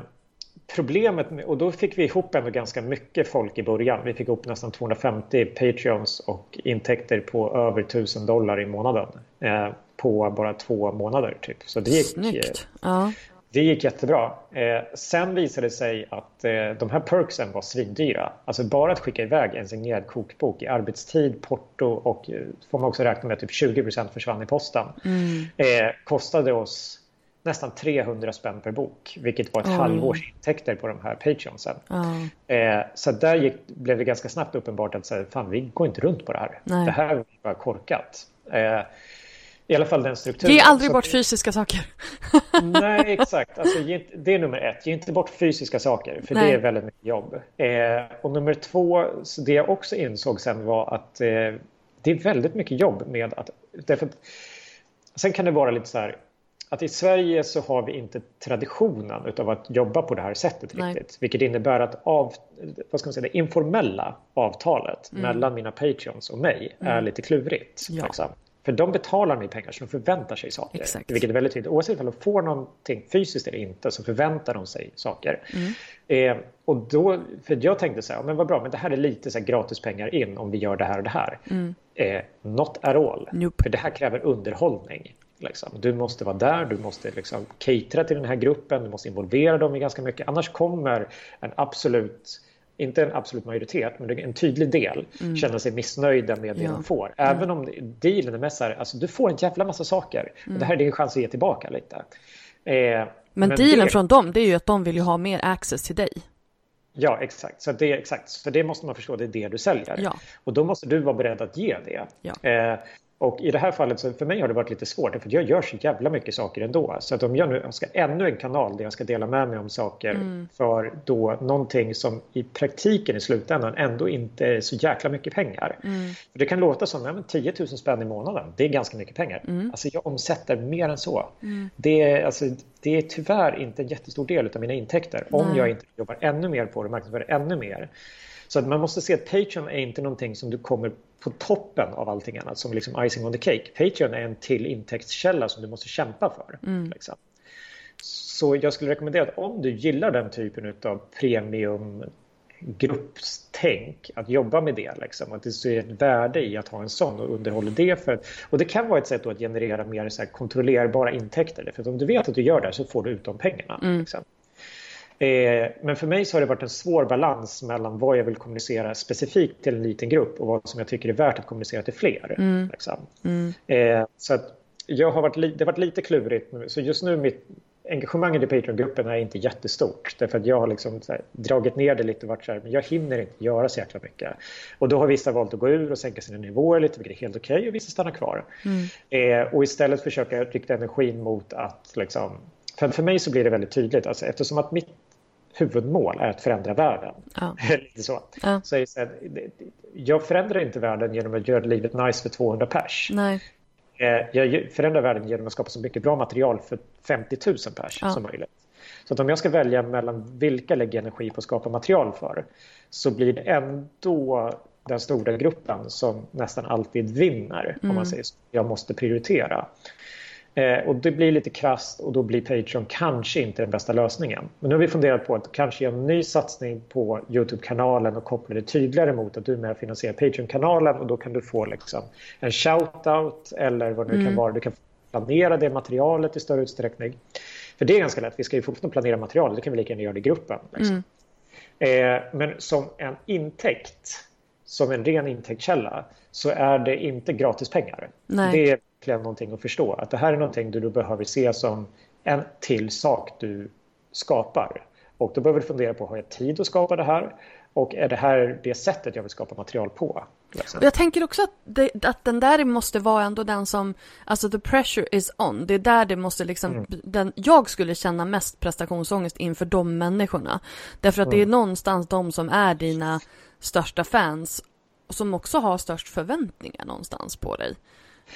problemet, med, och då fick vi ihop ändå ganska mycket folk i början. Vi fick ihop nästan 250 Patreons och intäkter på över 1000 dollar i månaden. Eh, på bara två månader typ. Så det gick, Snyggt. Ja. Det gick jättebra. Eh, sen visade det sig att eh, de här perksen var svindyra. Alltså bara att skicka iväg en signerad kokbok i arbetstid, porto och eh, får man också räkna med att typ 20 försvann i posten. Mm. Eh, kostade oss nästan 300 spänn per bok, vilket var ett Oj. halvårs intäkter på de här Patreonsen. Ja. Eh, så där gick, blev det ganska snabbt uppenbart att så här, fan, vi går inte runt på det här. Nej. Det här är bara korkat. Eh, I alla fall den strukturen. Ge aldrig Så- bort fysiska saker. (laughs) Nej, exakt. Alltså, det är nummer ett. Ge inte bort fysiska saker, för Nej. det är väldigt mycket jobb. Eh, och nummer två, så det jag också insåg sen var att eh, det är väldigt mycket jobb med att... Därför sen kan det vara lite så här att i Sverige så har vi inte traditionen utav att jobba på det här sättet Nej. riktigt. Vilket innebär att av, vad ska man säga, det informella avtalet Mm. mellan mina patreons och mig är lite klurigt. Ja. Liksom. För de betalar mig pengar så de förväntar sig saker. Exakt. Vilket är väldigt tydligt. Oavsett om de får någonting fysiskt eller inte så förväntar de sig saker. Mm. Eh, och då, för jag tänkte så här, men vad bra, men det här är lite så här gratis pengar in om vi gör det här och det här. Eh, not at all. Mm. Nope. För det här kräver underhållning. Liksom. Du måste vara där, du måste liksom catera till den här gruppen, du måste involvera dem i ganska mycket. Annars kommer en absolut, inte en absolut majoritet, men en tydlig del känna sig missnöjda med det Mm. Ja. de får. Även om dealen är mest så här, alltså du får en jävla massa saker. Och det här är din chans att ge tillbaka lite. Eh, Men, dealen det- från dem, det är ju att de vill ju ha mer access till dig. Ja, exakt. Så det, exakt. Så det måste man förstå, det är det du säljer. Ja. Och då måste du vara beredd att ge det. Ja. Eh, och i det här fallet, så för mig har det varit lite svårt, för jag gör så jävla mycket saker ändå. Så att om jag nu ska ännu en kanal där jag ska dela med mig om saker Mm. för då någonting som i praktiken i slutändan ändå inte är så jäkla mycket pengar. Mm. För det kan låta som ja, men 10 000 spänn i månaden, det är ganska mycket pengar. Mm. Alltså jag omsätter mer än så. Det, är, alltså, det är tyvärr inte en jättestor del av mina intäkter om jag inte jobbar ännu mer på det, marknadsför det ännu mer. Så att man måste se att Patreon är inte någonting som du kommer på toppen av allting annat som liksom icing on the cake. Patreon är en till intäktskälla som du måste kämpa för. Liksom. Så jag skulle rekommendera att om du gillar den typen av premium gruppstänk, att jobba med det. Liksom. Att det ser ett värde i att ha en sån och underhålla det. För, och det kan vara ett sätt att generera mer så kontrollerbara intäkter. För om du vet att du gör det så får du ut de pengarna. Liksom. Eh, men för mig så har det varit en svår balans mellan vad jag vill kommunicera specifikt till en liten grupp och vad som jag tycker är värt att kommunicera till fler. Liksom. Eh, så att jag har varit det har varit lite klurigt. Så just nu mitt engagemang i Patreon-gruppen är inte jättestort. Därför att jag har liksom här, dragit ner det lite och varit så här, men jag hinner inte göra så jäkla mycket. Och då har vissa valt att gå ur och sänka sina nivåer lite, vilket är helt okej, och vissa stannar kvar. Eh, och istället försöka rikta energin mot att liksom, för, för mig så blir det väldigt tydligt, alltså, eftersom att mitt huvudmål är att förändra världen. Ja. (laughs) Så. Ja. Så det så här, jag förändrar inte världen genom att göra livet nice för 200 pers. Nej. Eh, Jag förändrar världen genom att skapa så mycket bra material för 50 000 pers Ja. som möjligt. Så att om jag ska välja mellan vilka jag lägger energi på att skapa material för så blir det ändå den stora gruppen som nästan alltid vinner. Om man säger så. Jag måste prioritera. Eh, och det blir lite krasst och då blir Patreon kanske inte den bästa lösningen. Men nu har vi funderat på att kanske göra en ny satsning på Youtube-kanalen och koppla det tydligare mot att du är med finansierar Patreon-kanalen och då kan du få liksom en shout-out eller vad det nu kan vara. Du kan planera det materialet i större utsträckning. För det är ganska lätt, vi ska ju fortfarande planera materialet, det kan vi lika gärna göra det i gruppen. Liksom. Eh, men som en intäkt, som en ren intäktskälla, så är det inte gratis pengar. Nej. Det är verkligen någonting att förstå. Att det här är någonting du behöver se som en till sak du skapar. Och då behöver du fundera på, har jag tid att skapa det här? Och är det här det sättet jag vill skapa material på? Och jag tänker också att, det, att den där måste vara ändå den som, alltså the pressure is on. Det är där det måste liksom, den, jag skulle känna mest prestationsångest inför de människorna. Därför att det är någonstans de som är dina största fans som också har störst förväntningar någonstans på dig.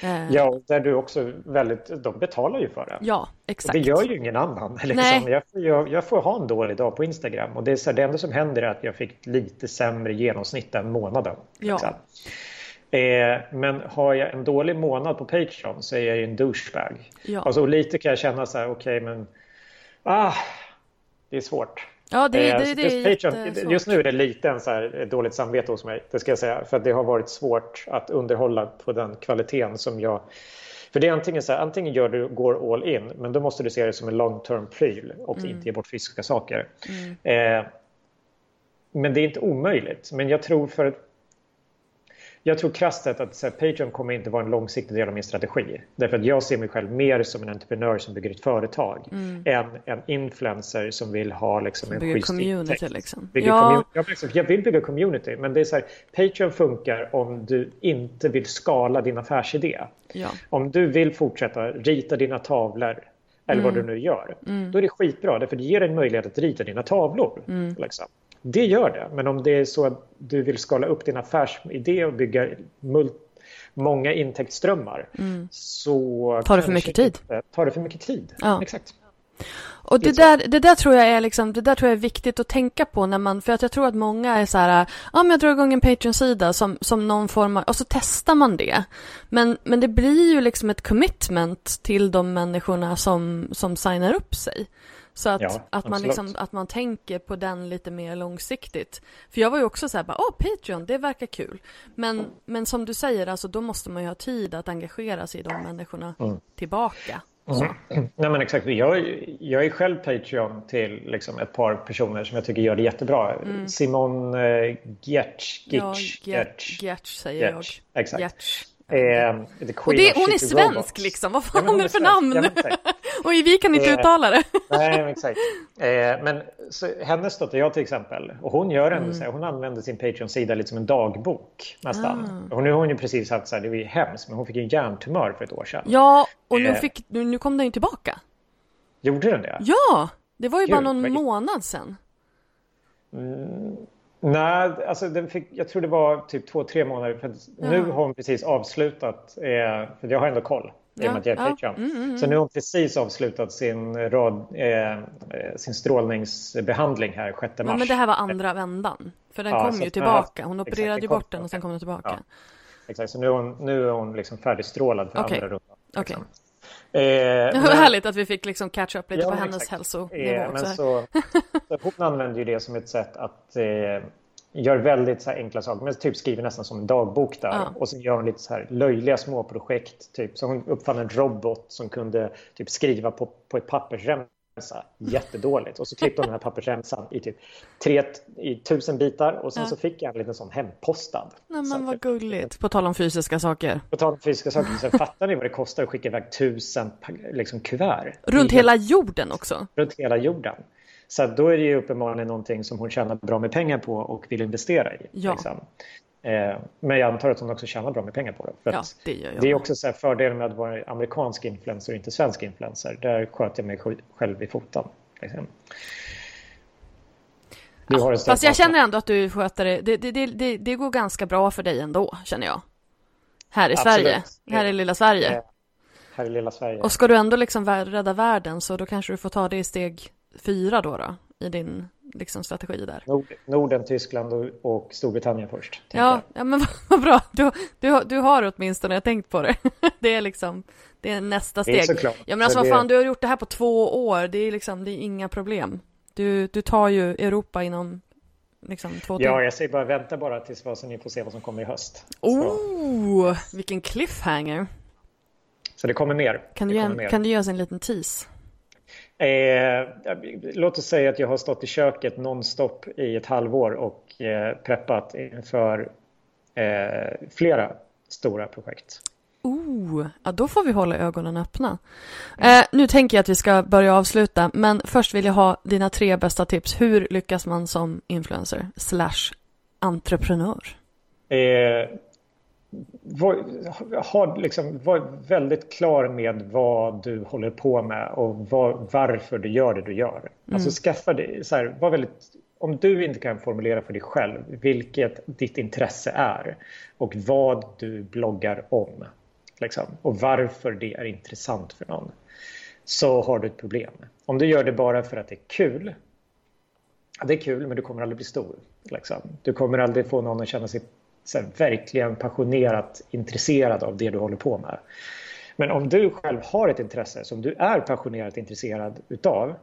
Eh, Ja, och där du också väldigt, de betalar ju för det. ja, Och exakt. det gör ju ingen annan. (laughs) Liksom. Nej. Jag, får- jag, jag får ha en dålig dag på Instagram och det, är så här, det enda som händer är att jag fick lite sämre genomsnitt den månaden. Ja. liksom. Eh, men har jag en dålig månad på Patreon så är jag ju en douchebag. Ja. Alltså, och lite kan jag känna så här, okej men ah, det är svårt. Ja, det, eh, det, det, det är Patreon, Just nu är det lite en så här dåligt samvete hos mig, det ska jag säga. För det har varit svårt att underhålla på den kvaliteten som jag... För det är antingen så här, antingen gör du, går all in, men då måste du se det som en long term pryl och mm. inte ge bort fysiska saker. Mm. Eh, men det är inte omöjligt. Men jag tror för jag tror krasst att så här, Patreon kommer inte vara en långsiktig del av min strategi. Därför att jag ser mig själv mer som en entreprenör som bygger ett företag mm. än en influencer som vill ha liksom, som en bygger community liksom. Bygger ja. community. jag vill bygga community men det är så här, Patreon funkar om du inte vill skala din affärsidé. Ja. Om du vill fortsätta rita dina tavlor eller mm. vad du nu gör. Mm. Då är det skitbra därför det ger dig en möjlighet att rita dina tavlor. Mm. Liksom. Det gör det, men om det är så att du vill skala upp din affärsidé och bygga många intäktsströmmar mm. så tar det för mycket tid. Tar det för mycket tid, ja. exakt. Och det där, det där tror jag är liksom, det där tror jag är viktigt att tänka på när man, för att jag tror att många är så här, ja men jag drar igång en Patreon-sida som, som någon form av, och så testar man det. Men, men det blir ju liksom ett commitment till de människorna som, som signar upp sig. Så att, ja, att, man liksom, att man tänker på den lite mer långsiktigt. För jag var ju också så här, åh Patreon, det verkar kul. Men, men som du säger, alltså, då måste man ju ha tid att engagera sig i de människorna mm. tillbaka. Mm. Nej men exakt, jag, jag är själv Patreon till liksom ett par personer som jag tycker gör det jättebra. Mm. Simon eh, Giertz, Giertz, ja, Giertz, säger Giertz. jag. Exakt. Giertz. Eh, och det, hon är svensk robots. liksom, vad fan ja, är det för namn? Ja, (laughs) och vi kan inte eh, uttala det. (laughs) nej, exakt. Eh, men så, hennes dotter, jag till exempel, och hon gör ändå mm. så här, hon använder sin Patreon-sida lite som en dagbok nästan. Ah. Och nu har hon ju precis haft så här, det var ju hemskt, men hon fick en hjärntumör för ett år sedan. Ja, och nu, eh. fick, nu, nu kom den ju tillbaka. Gjorde den det? Ja, det var ju Gud, bara någon månad sedan. Mm. Nej, alltså den fick, jag tror det var typ två, tre månader. För nu har hon precis avslutat, eh, för jag har ändå koll. I och med att jag är Patreon. Mm, mm, mm. Så nu har hon precis avslutat sin, rad, eh, sin strålningsbehandling här 6 mars. Ja, men det här var andra vändan. För den ja, kom ju tillbaka. Hon opererade exakt, ju bort den och sen kom den tillbaka. Ja. Exakt, så nu är hon, nu är hon liksom färdigstrålad för okay. andra rundan. Liksom. Okay. Eh, (laughs) men... Härligt att vi fick liksom catch up lite ja, på hennes hälsonivå eh. Men så, (laughs) så hon använder ju det som ett sätt att eh, göra väldigt så enkla saker. Men typ skriver nästan som en dagbok där. Ja. Och sen gör hon lite så här löjliga småprojekt. Typ. Så hon uppfann en robot som kunde typ skriva på, på ett pappersremsa jättedåligt. Och så klippte hon den här pappersremsan i typ tre, i tusen bitar och sen ja. så fick jag en liten sån hempostad. Nej men vad gulligt. På tal om fysiska saker. På tal om fysiska saker. Så fattar ni vad det kostar att skicka iväg tusen liksom, kuvert? Runt hela jorden också? Runt hela jorden. Så då är det ju uppenbarligen någonting som hon tjänar bra med pengar på och vill investera i. Ja. Liksom. Eh, men jag antar att hon också tjänar bra med pengar på det. För ja, det, gör jag det är också så här fördelen med att vara amerikansk influencer och inte svensk influencer. Där sköter jag mig själv i foten. Liksom. Du har fast jag känner ändå att du sköter det. Det, det, det. det, går ganska bra för dig ändå, känner jag. Här i Absolut. Sverige. Här i lilla Sverige. Eh, här i lilla Sverige. Och ska du ändå liksom rädda världen så då kanske du får ta det i steg fyra då, då i din liksom, strategi där? Nord, Norden, Tyskland och, och Storbritannien först. Ja, ja, men vad bra. Du, du, du har åtminstone tänkt på det. (laughs) Det är liksom det är nästa steg. Det är såklart. Ja, men alltså vad fan, du har gjort det här på två år. Det är liksom, det är inga problem. Du, du tar ju Europa inom liksom. Ja, jag säger bara vänta bara tills vad, så ni får se vad som kommer i höst. Oh, så. vilken cliffhanger. Så det kommer mer. Kan du, ge, kan du ge oss en liten tease? Eh, låt oss säga att jag har stått i köket nonstop i ett halvår och eh, preppat inför eh, flera stora projekt. Oh, ja, då får vi hålla ögonen öppna. Eh, nu tänker jag att vi ska börja avsluta, men först vill jag ha dina tre bästa tips. Hur lyckas man som influencer slash entreprenör? Var, ha, liksom, var väldigt klar med vad du håller på med och var, varför du gör det du gör. Mm. Alltså skaffa dig, så här, var väldigt, om du inte kan formulera för dig själv vilket ditt intresse är och vad du bloggar om liksom, och varför det är intressant för någon så har du ett problem. Om du gör det bara för att det är kul det är kul men du kommer aldrig bli stor. Liksom. Du kommer aldrig få någon att känna sig här, verkligen passionerat intresserad av det du håller på med. Men om du själv har ett intresse som du är passionerat intresserad utav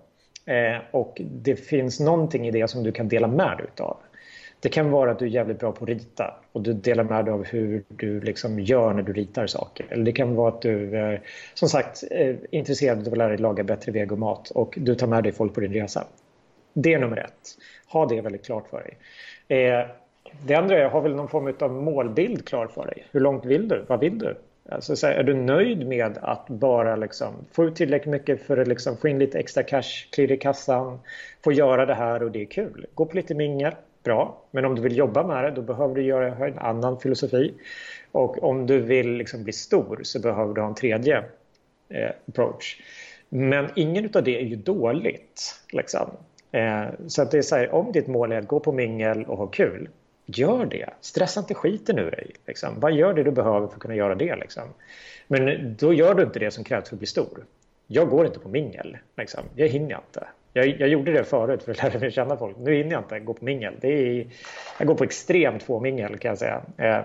Eh, och det finns någonting i det som du kan dela med dig utav. Det kan vara att du är jävligt bra på att rita och du delar med dig av hur du liksom gör när du ritar saker. Eller det kan vara att du är som sagt är intresserad av att lära dig laga bättre vegomat och du tar med dig folk på din resa. Det är nummer ett. Ha det väldigt klart för dig. Eh, det andra är, har väl någon form av målbild klar för dig. Hur långt vill du? Vad vill du? Alltså, så här, är du nöjd med att bara liksom, få ut tillräckligt mycket för att liksom, få in lite extra cash, klirr i kassan, få göra det här och det är kul. Gå på lite mingel, bra. Men om du vill jobba med det då behöver du göra en annan filosofi. Och om du vill liksom bli stor så behöver du ha en tredje eh, approach. Men ingen av det är ju dåligt. Liksom. Eh, så att det är så här, om ditt mål är att gå på mingel och ha kul, gör det. Stressa inte skiten ur dig. Liksom. Vad gör det du behöver för att kunna göra det? Liksom. Men då gör du inte det som krävs för att bli stor. Jag går inte på mingel. Liksom. Jag hinner inte. Jag, jag, gjorde det förut för att lära mig känna folk. Nu hinner jag inte gå på mingel. Det är, jag går på extremt få mingel kan jag säga. Eh,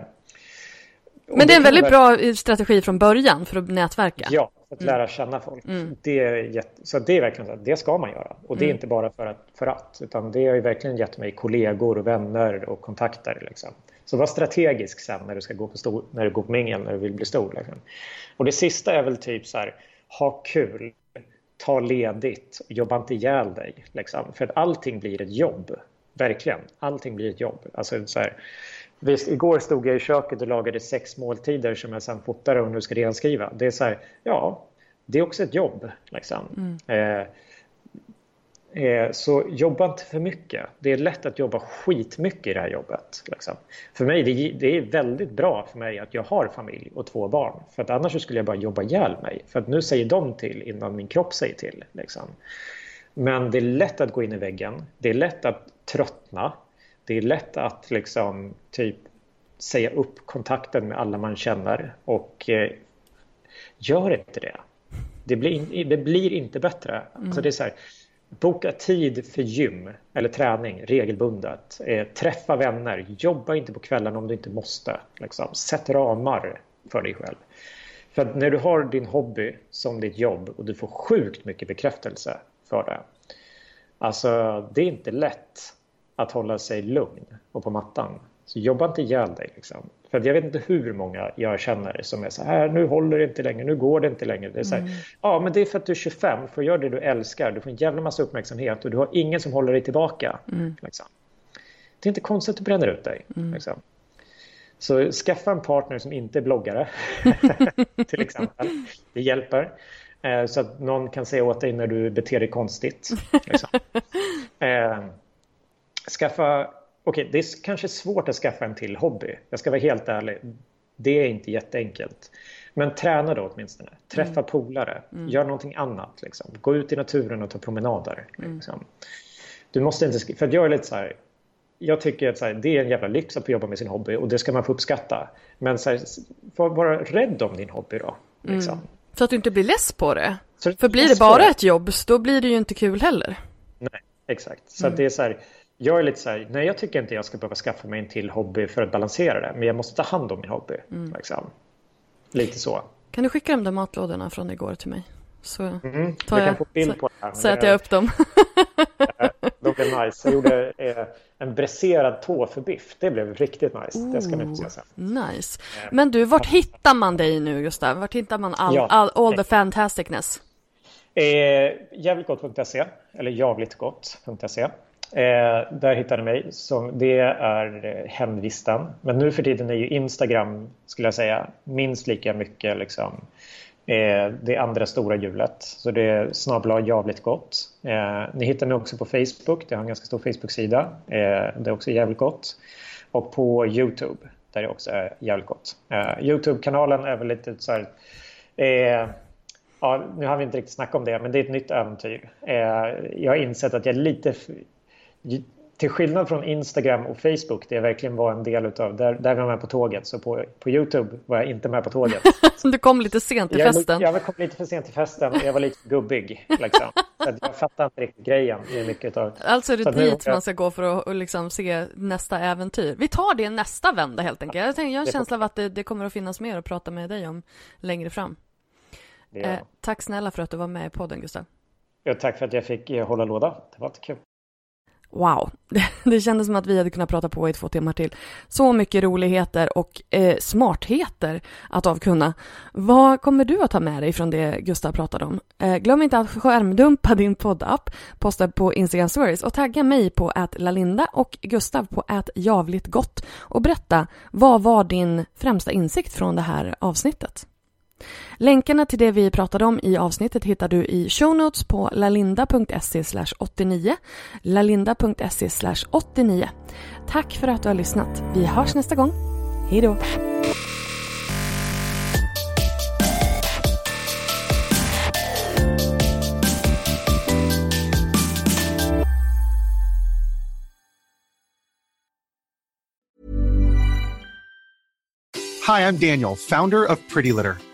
Men det är en väldigt bra strategi från början för att nätverka. Ja, att mm. lära känna folk. Mm. Det är jätte, så det är verkligen så det ska man göra. Och det är mm. inte bara för att, för att, utan det har ju verkligen gett mig kollegor och vänner och kontakter. Liksom. Så var strategisk sen när du ska gå på, stor, när du går på mingel, när du vill bli stor. Liksom. Och det sista är väl typ så här, ha kul, ta ledigt, jobba inte ihjäl dig. Liksom. För att allting blir ett jobb. Verkligen, allting blir ett jobb. Alltså, så här, Visst, igår stod jag i köket och lagade sex måltider som jag sen fotade och nu ska renskriva. Det är så här, ja, det är också ett jobb. Liksom. Mm. Eh, eh, så jobba inte för mycket. Det är lätt att jobba skitmycket i det här jobbet. Liksom. För mig, det, det, är väldigt bra för mig att jag har familj och två barn. För att annars skulle jag bara jobba ihjäl mig. För att nu säger de till innan min kropp säger till. Liksom. Men det är lätt att gå in i väggen. Det är lätt att tröttna det är lätt att liksom typ säga upp kontakten med alla man känner och eh, gör inte det. Det blir, det blir inte bättre. Mm. Alltså det är så här, boka tid för gym eller träning regelbundet. Eh, träffa vänner. Jobba inte på kvällen om du inte måste. Liksom. Sätt ramar för dig själv. För när du har din hobby som ditt jobb och du får sjukt mycket bekräftelse för det. Alltså, det är inte lätt att hålla sig lugn och på mattan. Så jobba inte ihjäl dig. Liksom. För jag vet inte hur många jag känner som är så här, nu håller det inte längre, nu går det inte längre. Det är så här, mm. Ja, men det är för att du är 25, för göra det du älskar. Du får en jävla massa uppmärksamhet och du har ingen som håller dig tillbaka. Mm. Liksom. Det är inte konstigt att du bränner ut dig. Mm. Liksom. Så skaffa en partner som inte är bloggare, (laughs) till exempel. Det hjälper. Eh, så att någon kan säga åt dig när du beter dig konstigt. Liksom. (laughs) Skaffa... Okej, okay, det är kanske svårt att skaffa en till hobby. Jag ska vara helt ärlig. Det är inte jätteenkelt. Men träna då åtminstone. Träffa mm. polare. Mm. Gör någonting annat. Liksom. Gå ut i naturen och ta promenader. Mm. Liksom. Du måste inte... För jag är lite så här... Jag tycker att här, det är en jävla lyx att få jobba med sin hobby och det ska man få uppskatta. Men så här, vara rädd om din hobby då. Liksom. Mm. Så att du inte blir less på det. För blir det bara ett jobb, då blir det ju inte kul heller. Nej, exakt. Så mm. det är så här, jag är lite så här, nej jag tycker inte jag ska behöva skaffa mig en till hobby för att balansera det. Men jag måste ta hand om min hobby. Mm. Liksom. Lite så. Kan du skicka de där matlådorna från igår till mig? Så mm, tar jag, på det här, så äter jag upp dem. (laughs) de blev nice. Jag gjorde eh, en bräserad tofubiff. Det blev riktigt nice. Oh, det ska ni få se sen. Nice. Eh, Men du, vart hittar man dig nu Gustav? Vart hittar man all, ja, all, all the fantasticness? Eh, jävligtgott.se eller javligtgott.se Eh, där hittar ni mig. Som, det är eh, hemvisten. hemvistan. Men nu för tiden är ju Instagram, skulle jag säga, minst lika mycket liksom, eh, det andra stora hjulet. Så det är snabla jävligt gott. Eh, ni hittar mig också på Facebook. Det har en ganska stor Facebook-sida. Eh, det är också jävligt gott. Och på Youtube, där det också är jävligt gott. Eh, Youtube-kanalen är väl lite så här... Eh, ja, nu har vi inte riktigt snackat om det, men det är ett nytt äventyr. Eh, jag har insett att jag är lite till skillnad från Instagram och Facebook, det jag verkligen var en del utav, där, där var jag med på tåget. Så på, på YouTube var jag inte med på tåget. (laughs) du kom lite sent till jag, festen. Jag, kom lite för sent till festen och jag var lite gubbig. Liksom. Så jag fattar inte riktigt grejen i mycket av... Alltså är det dit man ska gå för att och liksom se nästa äventyr. Vi tar det nästa vända helt enkelt. Jag, tänkte, jag har en känsla av att det, det, kommer att finnas mer att prata med dig om längre fram. Eh, tack snälla för att du var med i podden, Gustav. Ja, tack för att jag fick eh, hålla låda. Det var kul. Wow, (laughs) det kändes som att vi hade kunnat prata på i två timmar till. Så mycket roligheter och eh, smartheter att avkunna. Vad kommer du att ta med dig från det Gustav pratade om? Eh, glöm inte att skärmdumpa din poddapp, posta på Instagram stories och tagga mig på @lalinda och Gustav på @javligtgott och berätta vad var din främsta insikt från det här avsnittet? Länkarna till det vi pratade om i avsnittet hittar du i show notes på lalinda.se 89 lalinda.se 89 Tack för att du har lyssnat. Vi hörs nästa gång. Hej då! Hi, I'm Daniel, founder of Pretty Litter.